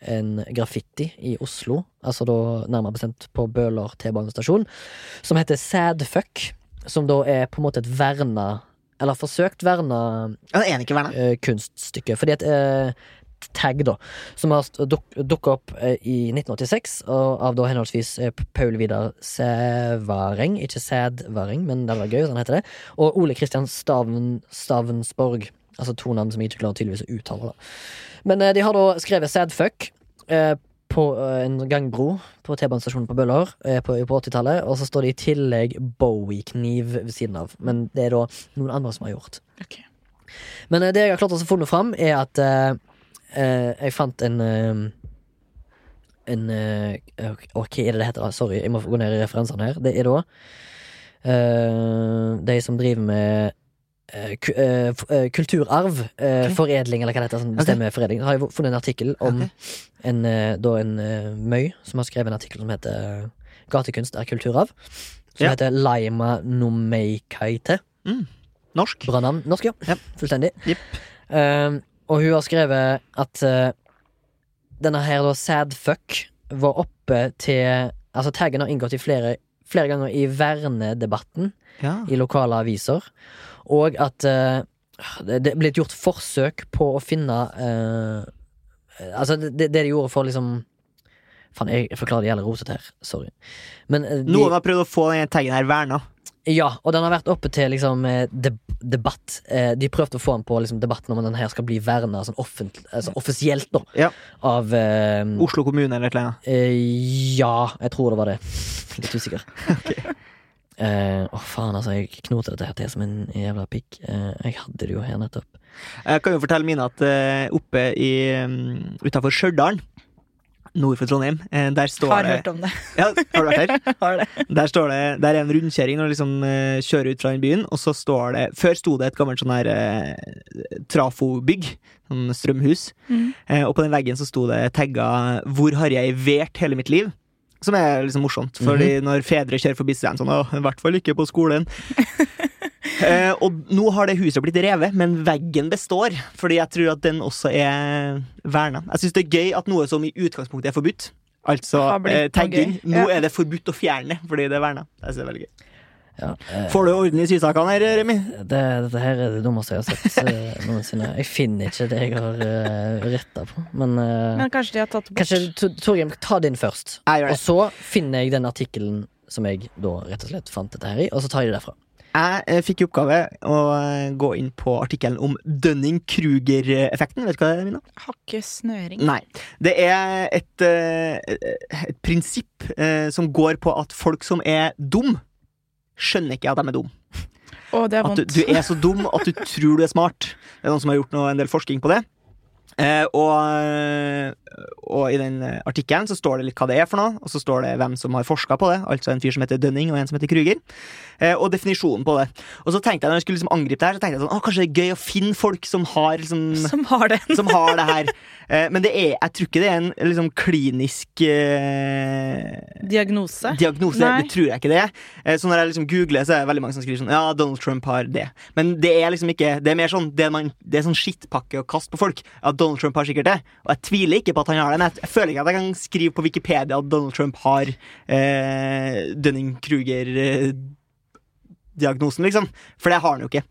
en graffiti i Oslo, altså da nærmere bestemt på Bøler T-banestasjon, som heter Sadfuck. Som da er på en måte et verna, eller forsøkt verna Ja, det er ikke verna. eh, kunststykke. Fordi et uh, tag, da, som har duk, dukka opp uh, i 1986, og av da henholdsvis eh, Paul Vidar Sævareng, ikke Sædvareng, men det var gøy, sånn heter det, og Ole Kristian Staven, Stavensborg. Altså to navn som jeg ikke klarer tydeligvis å uttale. Da. Men eh, de har da skrevet Sædfuck eh, på eh, en gangbro på T-banestasjonen på Bøller eh, på, på 80-tallet, og så står det i tillegg Bowie-kniv ved siden av. Men det er da noen andre som har gjort. Ok. Men eh, det jeg har klart å få funnet fram, er at eh, jeg fant en En Hva er det det heter? Sorry, jeg må gå ned i referansene her. Det er da eh, de som driver med kulturarv, eh, Ok. foredling, eller hva det heter. Sånn, Ok. bestemmer foredling. Har jeg funnet en artikkel om okay. en, eh, da en eh, Møy som har skrevet en artikkel som heter 'Gatekunst er kulturarv'. Som Ja. heter Laima Nomeikaite. Norsk. Bra navn. Norsk, ja. Ja. Fullstendig. Yep. Um, og hun har skrevet at uh, denne her da Sadfuck var oppe til Altså taggen har inngått i flere, flere ganger i vernedebatten Ja. i lokale aviser. Og at uh, det det blitt gjort forsøk på å finne uh, Altså det, det de gjorde for liksom Faen, jeg, forklarer det jævlig rotete her. Sorry. Men eh, de, Noen har prøvd å få den taggen her verna. Ja, og den har vært oppe til liksom eh, deb debatt. Eh, de prøvde å få den på liksom, debatten om den her skal bli verna sånn altså, offisielt, da. Ja. Av eh, Oslo kommune eller et eller annet. eh, Ja, jeg tror det var det. Litt usikker. Ok. Eh, Å, faen, altså. Jeg knoter dette her til som en jævla pikk. Eh, jeg hadde det jo her nettopp. Jeg kan jo fortelle mine at eh, oppe i um, utafor Stjørdal, nord for Trondheim, eh, der står Har det hørt om det. Ja, har du vært her? Har det. Der står det Der er en rundkjøring når du liksom eh, kjører ut fra den byen, og så står det Før sto det et gammelt sånn her eh, trafobygg, sånn strømhus, Mm. eh, og på den veggen så sto det tagga 'Hvor har jeg vært hele mitt liv?' Som er liksom morsomt, fordi når fedre kjører forbi, så er de sånn 'Å, i hvert fall ikke på skolen'. eh, og nå har det huset blitt revet, men veggen består, fordi jeg tror at den også er verna. Jeg syns det er gøy at noe som i utgangspunktet er forbudt, altså eh, tagging, nå er det forbudt å fjerne fordi det er verna. Jeg synes det er veldig gøy. Ja, eh, Får du orden i sysakene her, Remi? det, dette her er det dummeste jeg har sett eh, noensinne. Jeg finner ikke det jeg har uh, retta på, men, eh, Men kanskje de har tatt det bort. Kanskje Tor- Torgrim, ta din først. Jeg gjør Og så finner jeg den artikkelen som jeg da rett og slett fant dette her i, og så tar jeg det derfra. Jeg eh, fikk i oppgave å eh, gå inn på artikkelen om Dunning-Kruger-effekten. Vet du hva det er, Mina? Hakke snøring. Nei. Det er et, eh, et prinsipp eh, som går på at folk som er dum, skjønner ikke at de er dum. Å, det er At du, du er så dum at du tror du er smart. Det er noen som har gjort noe, en del forskning på det. Eh, og, og i den eh, artikkelen så står det litt hva det er for noe, og så står det hvem som har forska på det. Altså en fyr som heter Dunning, og en som heter Kruger. Eh, og definisjonen på det. Og så tenkte jeg når jeg skulle liksom angripe det her, så tenkte jeg sånn, å, kanskje det er gøy å finne folk som har liksom Som har det. som har det her. Eh, men det er, jeg tror ikke det er en liksom, klinisk eh, Diagnose. diagnose. Nei. Det tror jeg ikke det er. Eh, så når jeg liksom googler, så er det veldig mange som skriver sånn Ja, Donald Trump har det. Men det er liksom ikke Det er mer sånn Det, man, det er sånn skittpakke å kaste på folk. Ja, Donald Trump har sikkert det. Og jeg tviler ikke på at han har det. Men jeg, føler ikke at jeg kan skrive på Wikipedia at Donald Trump har eh, Dunning-Kruger eh, diagnosen, liksom. For det har han jo ikke.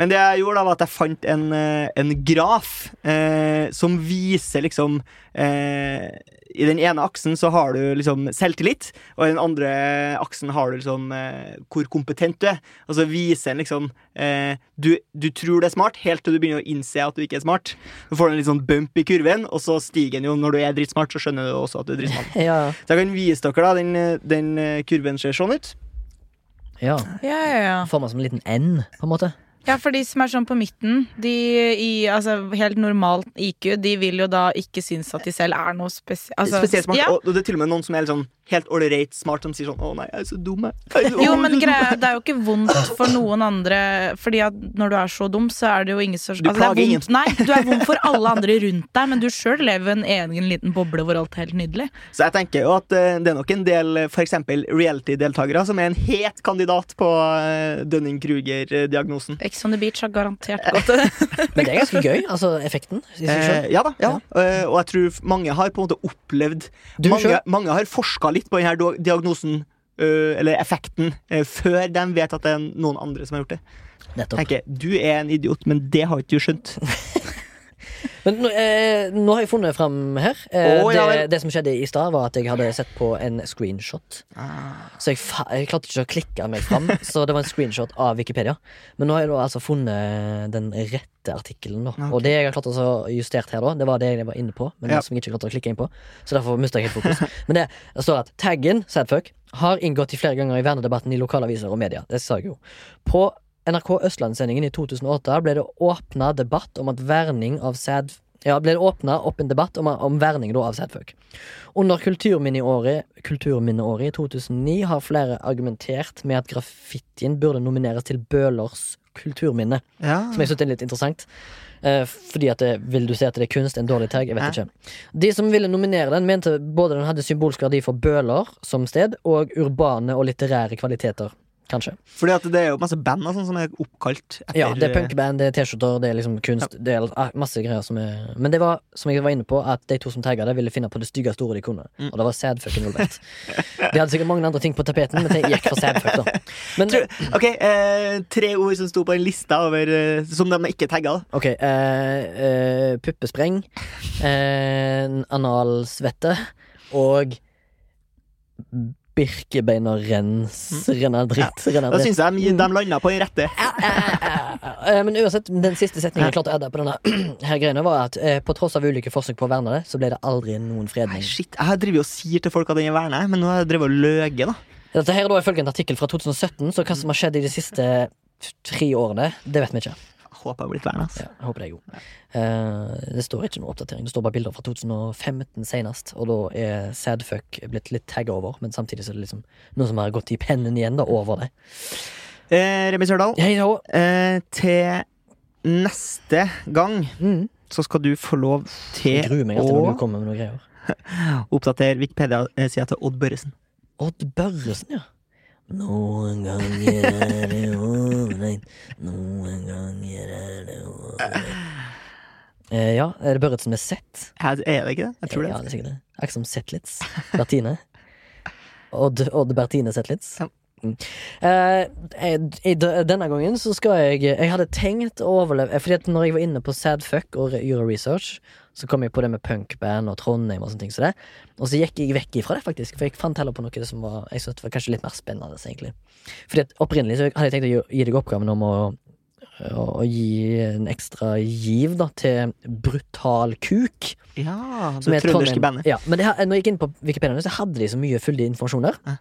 Men det jeg gjorde, da var at jeg fant en, eh, en graf eh, som viser liksom eh, I den ene aksen så har du liksom selvtillit, og i den andre aksen har du liksom eh, hvor kompetent du er. Og så viser den liksom eh, du, du tror det er smart, helt til du begynner å innse at du ikke er smart. Så får du en litt sånn bump i kurven, og så stiger den jo når du er drittsmart, så skjønner du også at du er drittsmart. Ja, Så jeg kan vise dere, da. Den, den kurven ser sånn ut. Ja. Ja, ja, ja. Forma som en liten N, på en måte. Ja, for de som er sånn på midten, de i altså, helt normalt IQ, de vil jo da ikke synes at de selv er noe spesielt altså, Spesielt smart. Ja. Og, det er til og med noen som er sånn helt ålreit smart, som sier sånn 'Å nei, jeg er så dum, jeg'. er Jo, men greia, det er jo ikke vondt for noen andre, Fordi at når du er så dum, så er det jo ingen som Du altså, er plager ingen. Nei, du er vond for alle andre rundt deg, men du sjøl lever i en egen liten boble hvor alt er helt nydelig. Så jeg tenker jo at uh, det er nok en del f.eks. reality-deltakere som er en het kandidat på uh, Dunning-Kruger-diagnosen. Ex on the beach har garantert gått til det. Men det er ganske gøy, altså effekten. i seg. Eh, ja da, ja. Eh, og jeg tror mange har på en måte opplevd Du mange, selv? mange har forska litt på denne diagnosen, eh, eller effekten, eh, før de vet at det er noen andre som har gjort det. Nettopp. Tenker, Du er en idiot, men det har ikke du skjønt. Men eh, nå har jeg funnet fram her. Eh, Å, ja det, vel. det som skjedde i stad, var at jeg hadde sett på en screenshot. Så jeg, fa jeg klarte ikke å klikke meg fram, så det var en screenshot av Wikipedia. Men nå har jeg da altså funnet den rette artikkelen, da. Og det jeg har klart å justert her, da, det var det jeg var inne på, men Ja. som jeg ikke klarte å klikke inn på. Så derfor mista jeg helt fokus. Men det, det står at taggen sadfuck har inngått i flere ganger i vernedebatten i lokalaviser og media. Det sa jeg jo. På NRK Østlandssendingen i 2008 ble det åpna debatt om at verning av sæd... Ja, ble det åpna opp en debatt om, om verning da, av sædfuck. Under kulturminneåret, kulturminneåret i 2009 har flere argumentert med at graffitien burde nomineres til Bølers kulturminne. Ja. Som jeg synes er litt interessant. Eh, fordi at det, Vil du si at det er kunst? En dårlig tag? Jeg vet Hæ? ikke. De som ville nominere den, mente både den hadde symbolsk verdi for Bøler som sted, og urbane og litterære kvaliteter. Kanskje. Fordi at det er jo masse band sånn som er oppkalt etter Ja, det er punkband, det er T-skjorter, det er liksom kunst. Det er ah, masse greier som er Men det var, som jeg var inne på, at de to som tagga det, ville finne på det styggeste ordet de kunne. Mm. Og det var sadfuck involvert. De hadde sikkert mange andre ting på tapeten, men de gikk for sadfuck, da. Men Tror- Ok, eh, tre ord som sto på en liste over eh, Som de ikke tagga. da. Ok, eh, eh, puppespreng, eh, analsvette og Birkebein og rens, renner dritt. renner Da dritt. syns jeg de, de landa på den rette. Eh, Men uansett, den siste setningen jeg klarte å edde på denne her greiene, var at eh, på tross av ulike forsøk på å verne det, så ble det aldri noen fredning. Nei, shit, Jeg driver og sier til folk at den er verna, men nå har jeg drevet og løyet, da. Dette her er da ifølge en artikkel fra 2017, så hva som har skjedd i de siste tre årene, det vet vi ikke. Håper jeg blir værende. Ja, jeg håper det er god. Uh, det står ikke noe oppdatering. Det står bare bilder fra 2015 senest, og da er Sadfuck blitt litt tagga over, men samtidig så er det liksom noe som har gått i pennen igjen, da, over det. Uh, Remi Sørdal, Hei da. uh, til neste gang Mm. så skal du få lov til å gruer meg alltid når du kommer med noen greier. oppdatere Wikipedia-sida til Odd Børresen. Odd Børresen, ja. Noen ganger er det ålreit, noen ganger er det ålreit. Eh, ja, er det Børresen med Z? Er det ikke det? Jeg tror det. Ja, det er sikkert det. Akkurat som Zetlitz. Bertine. Odd, Odd Bertine Zetlitz. Ja. Uh, Eh, jeg- i denne gangen så skal jeg Jeg hadde tenkt å overleve Fordi at når jeg var inne på Sadfuck og re- gjorde research, så kom jeg på det med punkband og Trondheim og sånne ting. Så det. Og så gikk jeg vekk ifra det, faktisk. For jeg fant heller på noe som var Jeg synes det var kanskje litt mer spennende, egentlig. Fordi at opprinnelig så hadde jeg tenkt å gi- deg oppgaven om å å å gi en ekstra giv da til Brutal Kuk. Ja, det er trønderske bandet. Ja, men det, når jeg gikk inn på Wikipedia, så hadde de så mye fyldig informasjon der. Ja.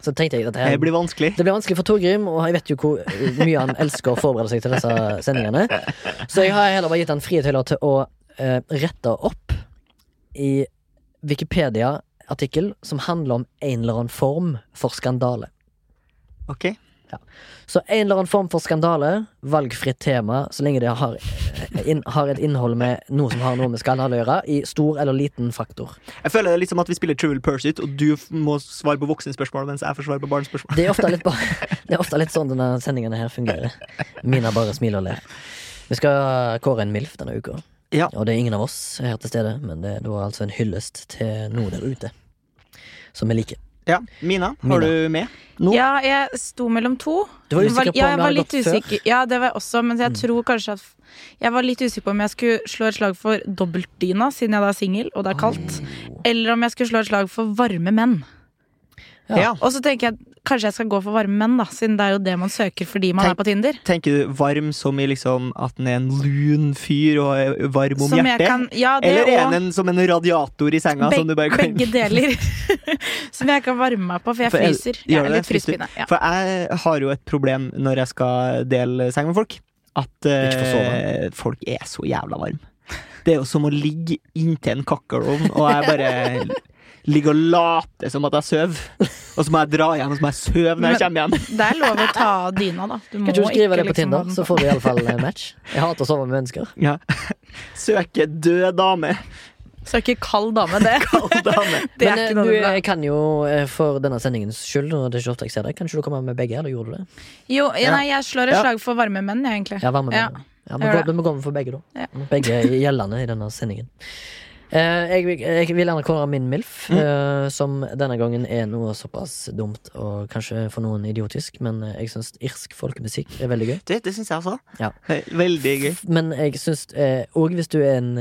Så tenkte jeg at det, blir vanskelig. det blir vanskelig for Torgrim, og jeg vet jo hvor mye han elsker å forberede seg til disse sendingene. Så jeg har heller bare gitt han frihet til å eh, retta opp i Wikipedia-artikkel som handler om en eller annen form for skandale. Ok. Så en eller annen form for skandale, valgfritt tema, så lenge det har, eh, inn, har et innhold med noe som har noe med skandale å gjøre, i stor eller liten faktor. Jeg føler det er litt som at vi spiller Trivial Pursuit, og du må svare på voksenspørsmål mens jeg får svare på barnespørsmål. Det er ofte litt, det er ofte litt sånn denne sendingene her fungerer. Mina bare smiler og ler. Vi skal kåre en MILF denne uka. Ja. Og det er ingen av oss her til stede, men det er da altså en hyllest til noe der ute. Som vi liker. Ja, Mina, Mina. har du med? Nå? Ja, jeg sto mellom to. Du var usikker på ja, om jeg det hadde gått gått før? Ja, det var jeg også, men jeg Mm. tror kanskje at Jeg var litt usikker på om jeg skulle slå et slag for dobbeltdyna, siden jeg da er singel og det er kaldt. Eller om jeg skulle slå et slag for varme menn. Ja. Ja. Og så tenker jeg kanskje jeg skal gå for varme menn, da, siden det er jo det man søker fordi man Tenk- er på Tinder. Tenker du varm som i liksom at den er en lun fyr og er varm om Som hjertet? kan Ja, Eller er den som en radiator i senga? som du bare kan... begge deler. som jeg kan varme meg på, for jeg For er- fryser. Jeg er litt frysepinne. Ja. For jeg har jo et problem når jeg skal dele seng med folk. At uh, folk er så jævla varme. Det er jo som å ligge inntil en kakkelovn, og jeg bare ligger og late som at jeg sover. Og så må jeg dra hjem, og så må jeg sove når jeg kommer hjem. Det er lov å ta dyna, da. Du Kan du skrive det på liksom Tinder, så får du iallfall match. Jeg hater å sove med mennesker. Ja. Søke død dame. Er kald dame, det. Kald dame. Det er Men eh, ikke noe du det er. eh, kan jo, eh, for denne sendingens skyld, og det er ikke ofte jeg ser deg, kan ikke du kommer med begge, eller gjorde du det? Jo, ja, nei, jeg slår et Ja. slag for varme menn, jeg, egentlig. Ja, varme menn. Ja, men gå, det. du må gå for begge, da. Ja. Begge gjeldende i denne sendingen. Eh, jeg, jeg vil gjerne kåre min MILF, Mm. eh, som denne gangen er noe såpass dumt og kanskje for noen idiotisk, men eh, jeg syns irsk folkemusikk er veldig gøy. Det, det syns jeg også. Ja. Veldig gøy. Men jeg syns òg hvis du er en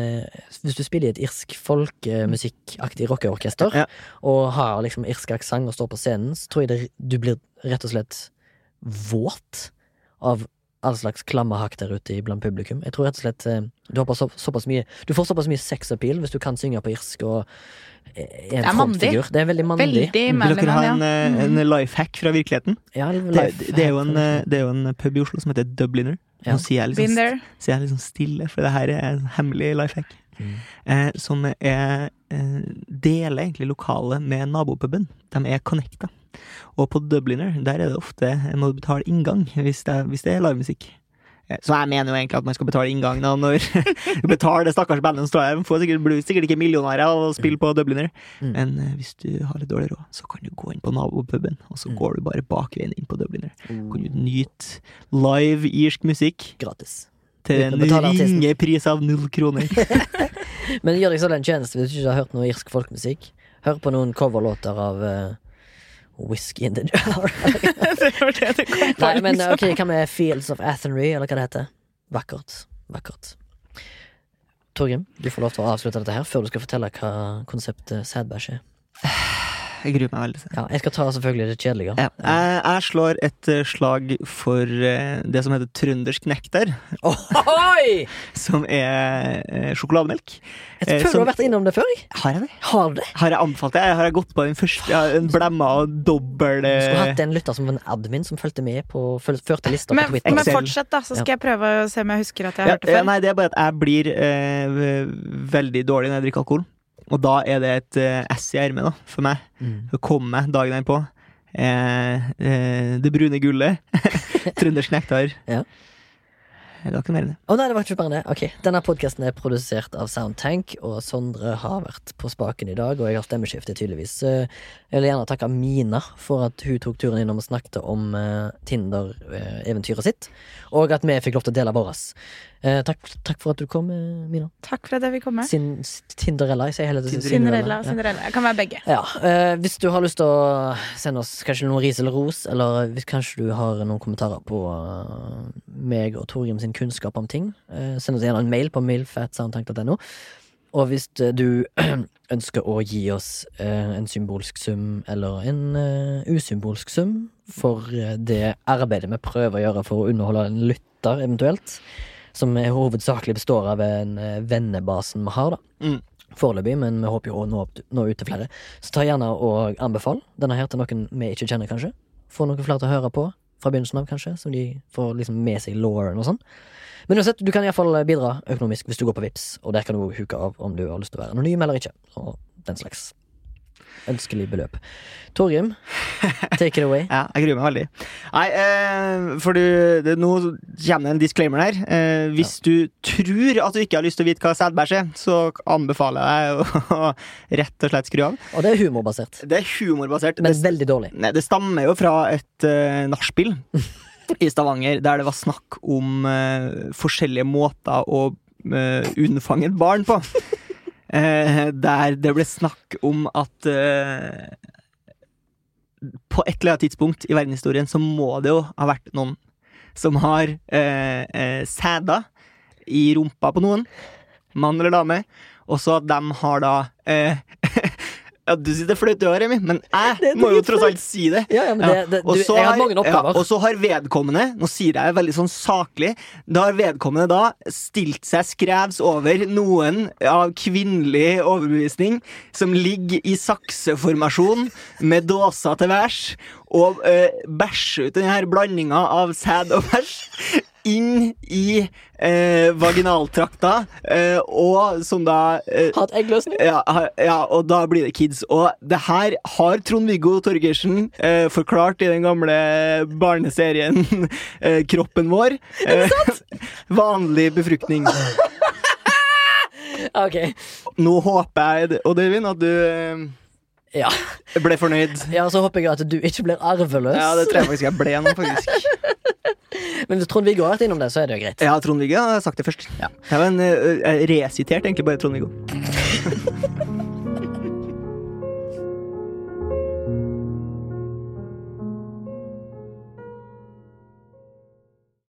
Hvis du spiller i et irsk folkemusikkaktig rockeorkester, Ja. og har liksom irsk aksent og står på scenen, så tror jeg det, du blir rett og slett våt av all slags klammerhakk der ute blant publikum. Jeg tror rett og slett eh, du, har så, såpass mye, du får såpass mye sexappeal hvis du kan synge på irsk og er en Det er mandig. frontfigur. Det er veldig mandig. Veldig Vil dere ha en, ja. eh, en life hack fra virkeligheten? Ja, Det, life det, er jo en, eh, det er jo en pub i Oslo som heter Dubliner. Ja. Nå sier jeg litt liksom, sier jeg liksom stille, for det her er en hemmelig life hack. Mm. Eh, som er eh, deler egentlig lokalet med nabopuben. De er connecta. Og på Dubliner der er det ofte må du betale inngang hvis det, hvis det er livemusikk. Eh, Så jeg mener jo egentlig at man skal betale inngang da, når betaler det stakkars bandet som står der. De får sikkert, blir sikkert ikke millionærer av å spille på Dubliner. Mm. Men uh, hvis du har litt dårlig råd, så kan du gå inn på nabopuben, og så Mm. går du bare bakveien inn på Dubliner. Mm. Kan du nyte live irsk musikk Gratis. til en ringe pris av null kroner. Men gjør deg selv en tjeneste hvis du ikke har hørt noe irsk folkemusikk. Hør på noen coverlåter av uh, Whisky in the Jar. det var det det kom på. Nei, men ok, hva med Fields of Athenry, eller hva det heter? Vakkert. Vakkert. Torgrim, du får lov til å avslutte dette her før du skal fortelle hva konseptet Sadbæsj er. Jeg gruer meg veldig. Ja, jeg skal ta selvfølgelig det kjedelige. Ja. Jeg, jeg slår et eh, slag for eh, det som heter trøndersk nektar, Ohoi! som er eh, sjokolademelk. Jeg Eh, som, du har vært innom det før. Har jeg det? Har det? Har jeg anbefalt det? Har jeg gått på den første? Jeg har en blemma og dobbel Du skulle hatt en lytter som en admin som fulgte med på førte lister Men, på Twitter. men fortsett, da, så skal jeg prøve å se om jeg husker at jeg har ja, hørt det ja, før. Nei, det er bare at jeg blir eh, veldig dårlig når jeg drikker alkohol. Og da er det et uh, S i ermet da, for meg. Mm. å komme meg dagen derpå. Eh, eh, det brune gullet. Trøndersk nektar. Ja. Det var ikke mer enn det. Å nei, det var ikke bare det. Ok, Denne podkasten er produsert av Soundtank, og Sondre har vært på spaken i dag, og jeg har stemmeskifte, tydeligvis. Eh, Jeg vil gjerne takke Mina for at hun tok turen innom og snakket om eh, Tinder-eventyret sitt, og at vi fikk lov til å dele vårt. Eh, takk, takk for at du kom, eh, Mina. Takk for at jeg fikk komme. Sin, Tinderella. Jeg sier til Cinderella. Ja. Cinderella. Jeg kan være begge. Ja, eh, Hvis du har lyst til å sende oss kanskje noe ris eller ros, eller hvis kanskje du har noen kommentarer på eh, meg og Torgrim sin kunnskap om ting, eh, send oss gjerne en mail på mailfatsoundtank.no. Og hvis eh, du ønsker å gi oss eh, en symbolsk sum eller en eh, usymbolsk sum for det arbeidet vi prøver å gjøre for å underholde en lytter, eventuelt, som hovedsakelig består av en eh, vennebasen vi har, da Mm. foreløpig, men vi håper jo å nå, nå ut til flere. Så ta gjerne og anbefal denne her til noen vi ikke kjenner, kanskje. Få noen flere til å høre på fra begynnelsen av, kanskje, så de får liksom med seg lauren og sånn. Men uansett, du kan iallfall bidra økonomisk hvis du går på Vips, og der kan du huke av om du har lyst til å være anonym eller ikke, og den slags ønskelig beløp. Torgrim, take it away. Ja, jeg gruer meg veldig. Nei, eh, for du, det, nå kommer det en disclaimer her. Eh, hvis du tror at du ikke har lyst til å vite hva sædbæsj er, så anbefaler jeg deg å rett og slett skru av. Og det er humorbasert, Det er humorbasert. men Det, veldig dårlig. Ne, det stammer jo fra et uh, nachspiel i Stavanger, der det var snakk om uh, forskjellige måter å uh, unnfange et barn på. Eh, der det ble snakk om at eh, på et eller annet tidspunkt i verdenshistorien så må det jo ha vært noen som har eh, eh, sæda i rumpa på noen, mann eller dame, og så at de har da eh, Ja, du sitter det er flaut, du òg, Remi, men jeg Det må jo tross alt si det. Ja, ja, men det, det, og du, så jeg har og så har vedkommende, nå sier jeg veldig sånn saklig, da har vedkommende da stilt seg skrevs over noen av kvinnelig overbevisning som ligger i sakseformasjon med dåser til værs, og øh, bæsjer ut denne blandinga av sæd og bæsj inn i eh, vaginaltrakta, eh, og som da eh, Hatt eggløsning. ja, ja, og da blir det kids. Og det her har Trond-Viggo Torgersen eh, forklart i den gamle barneserien eh, Kroppen vår. Eh, vanlig befruktning. Ok, Nå håper jeg, Odd Øyvind, at du eh, Jeg ble fornøyd. ja, så håper jeg at du ikke blir arveløs. Ja, det tror jeg faktisk jeg ble nå, faktisk. Men Trond-Viggo har vært innom det, så er det jo greit. Ja, Trond-Viggo har sagt det først. Ja. Jeg var en, eh, jeg resiterte egentlig bare Trond-Viggo.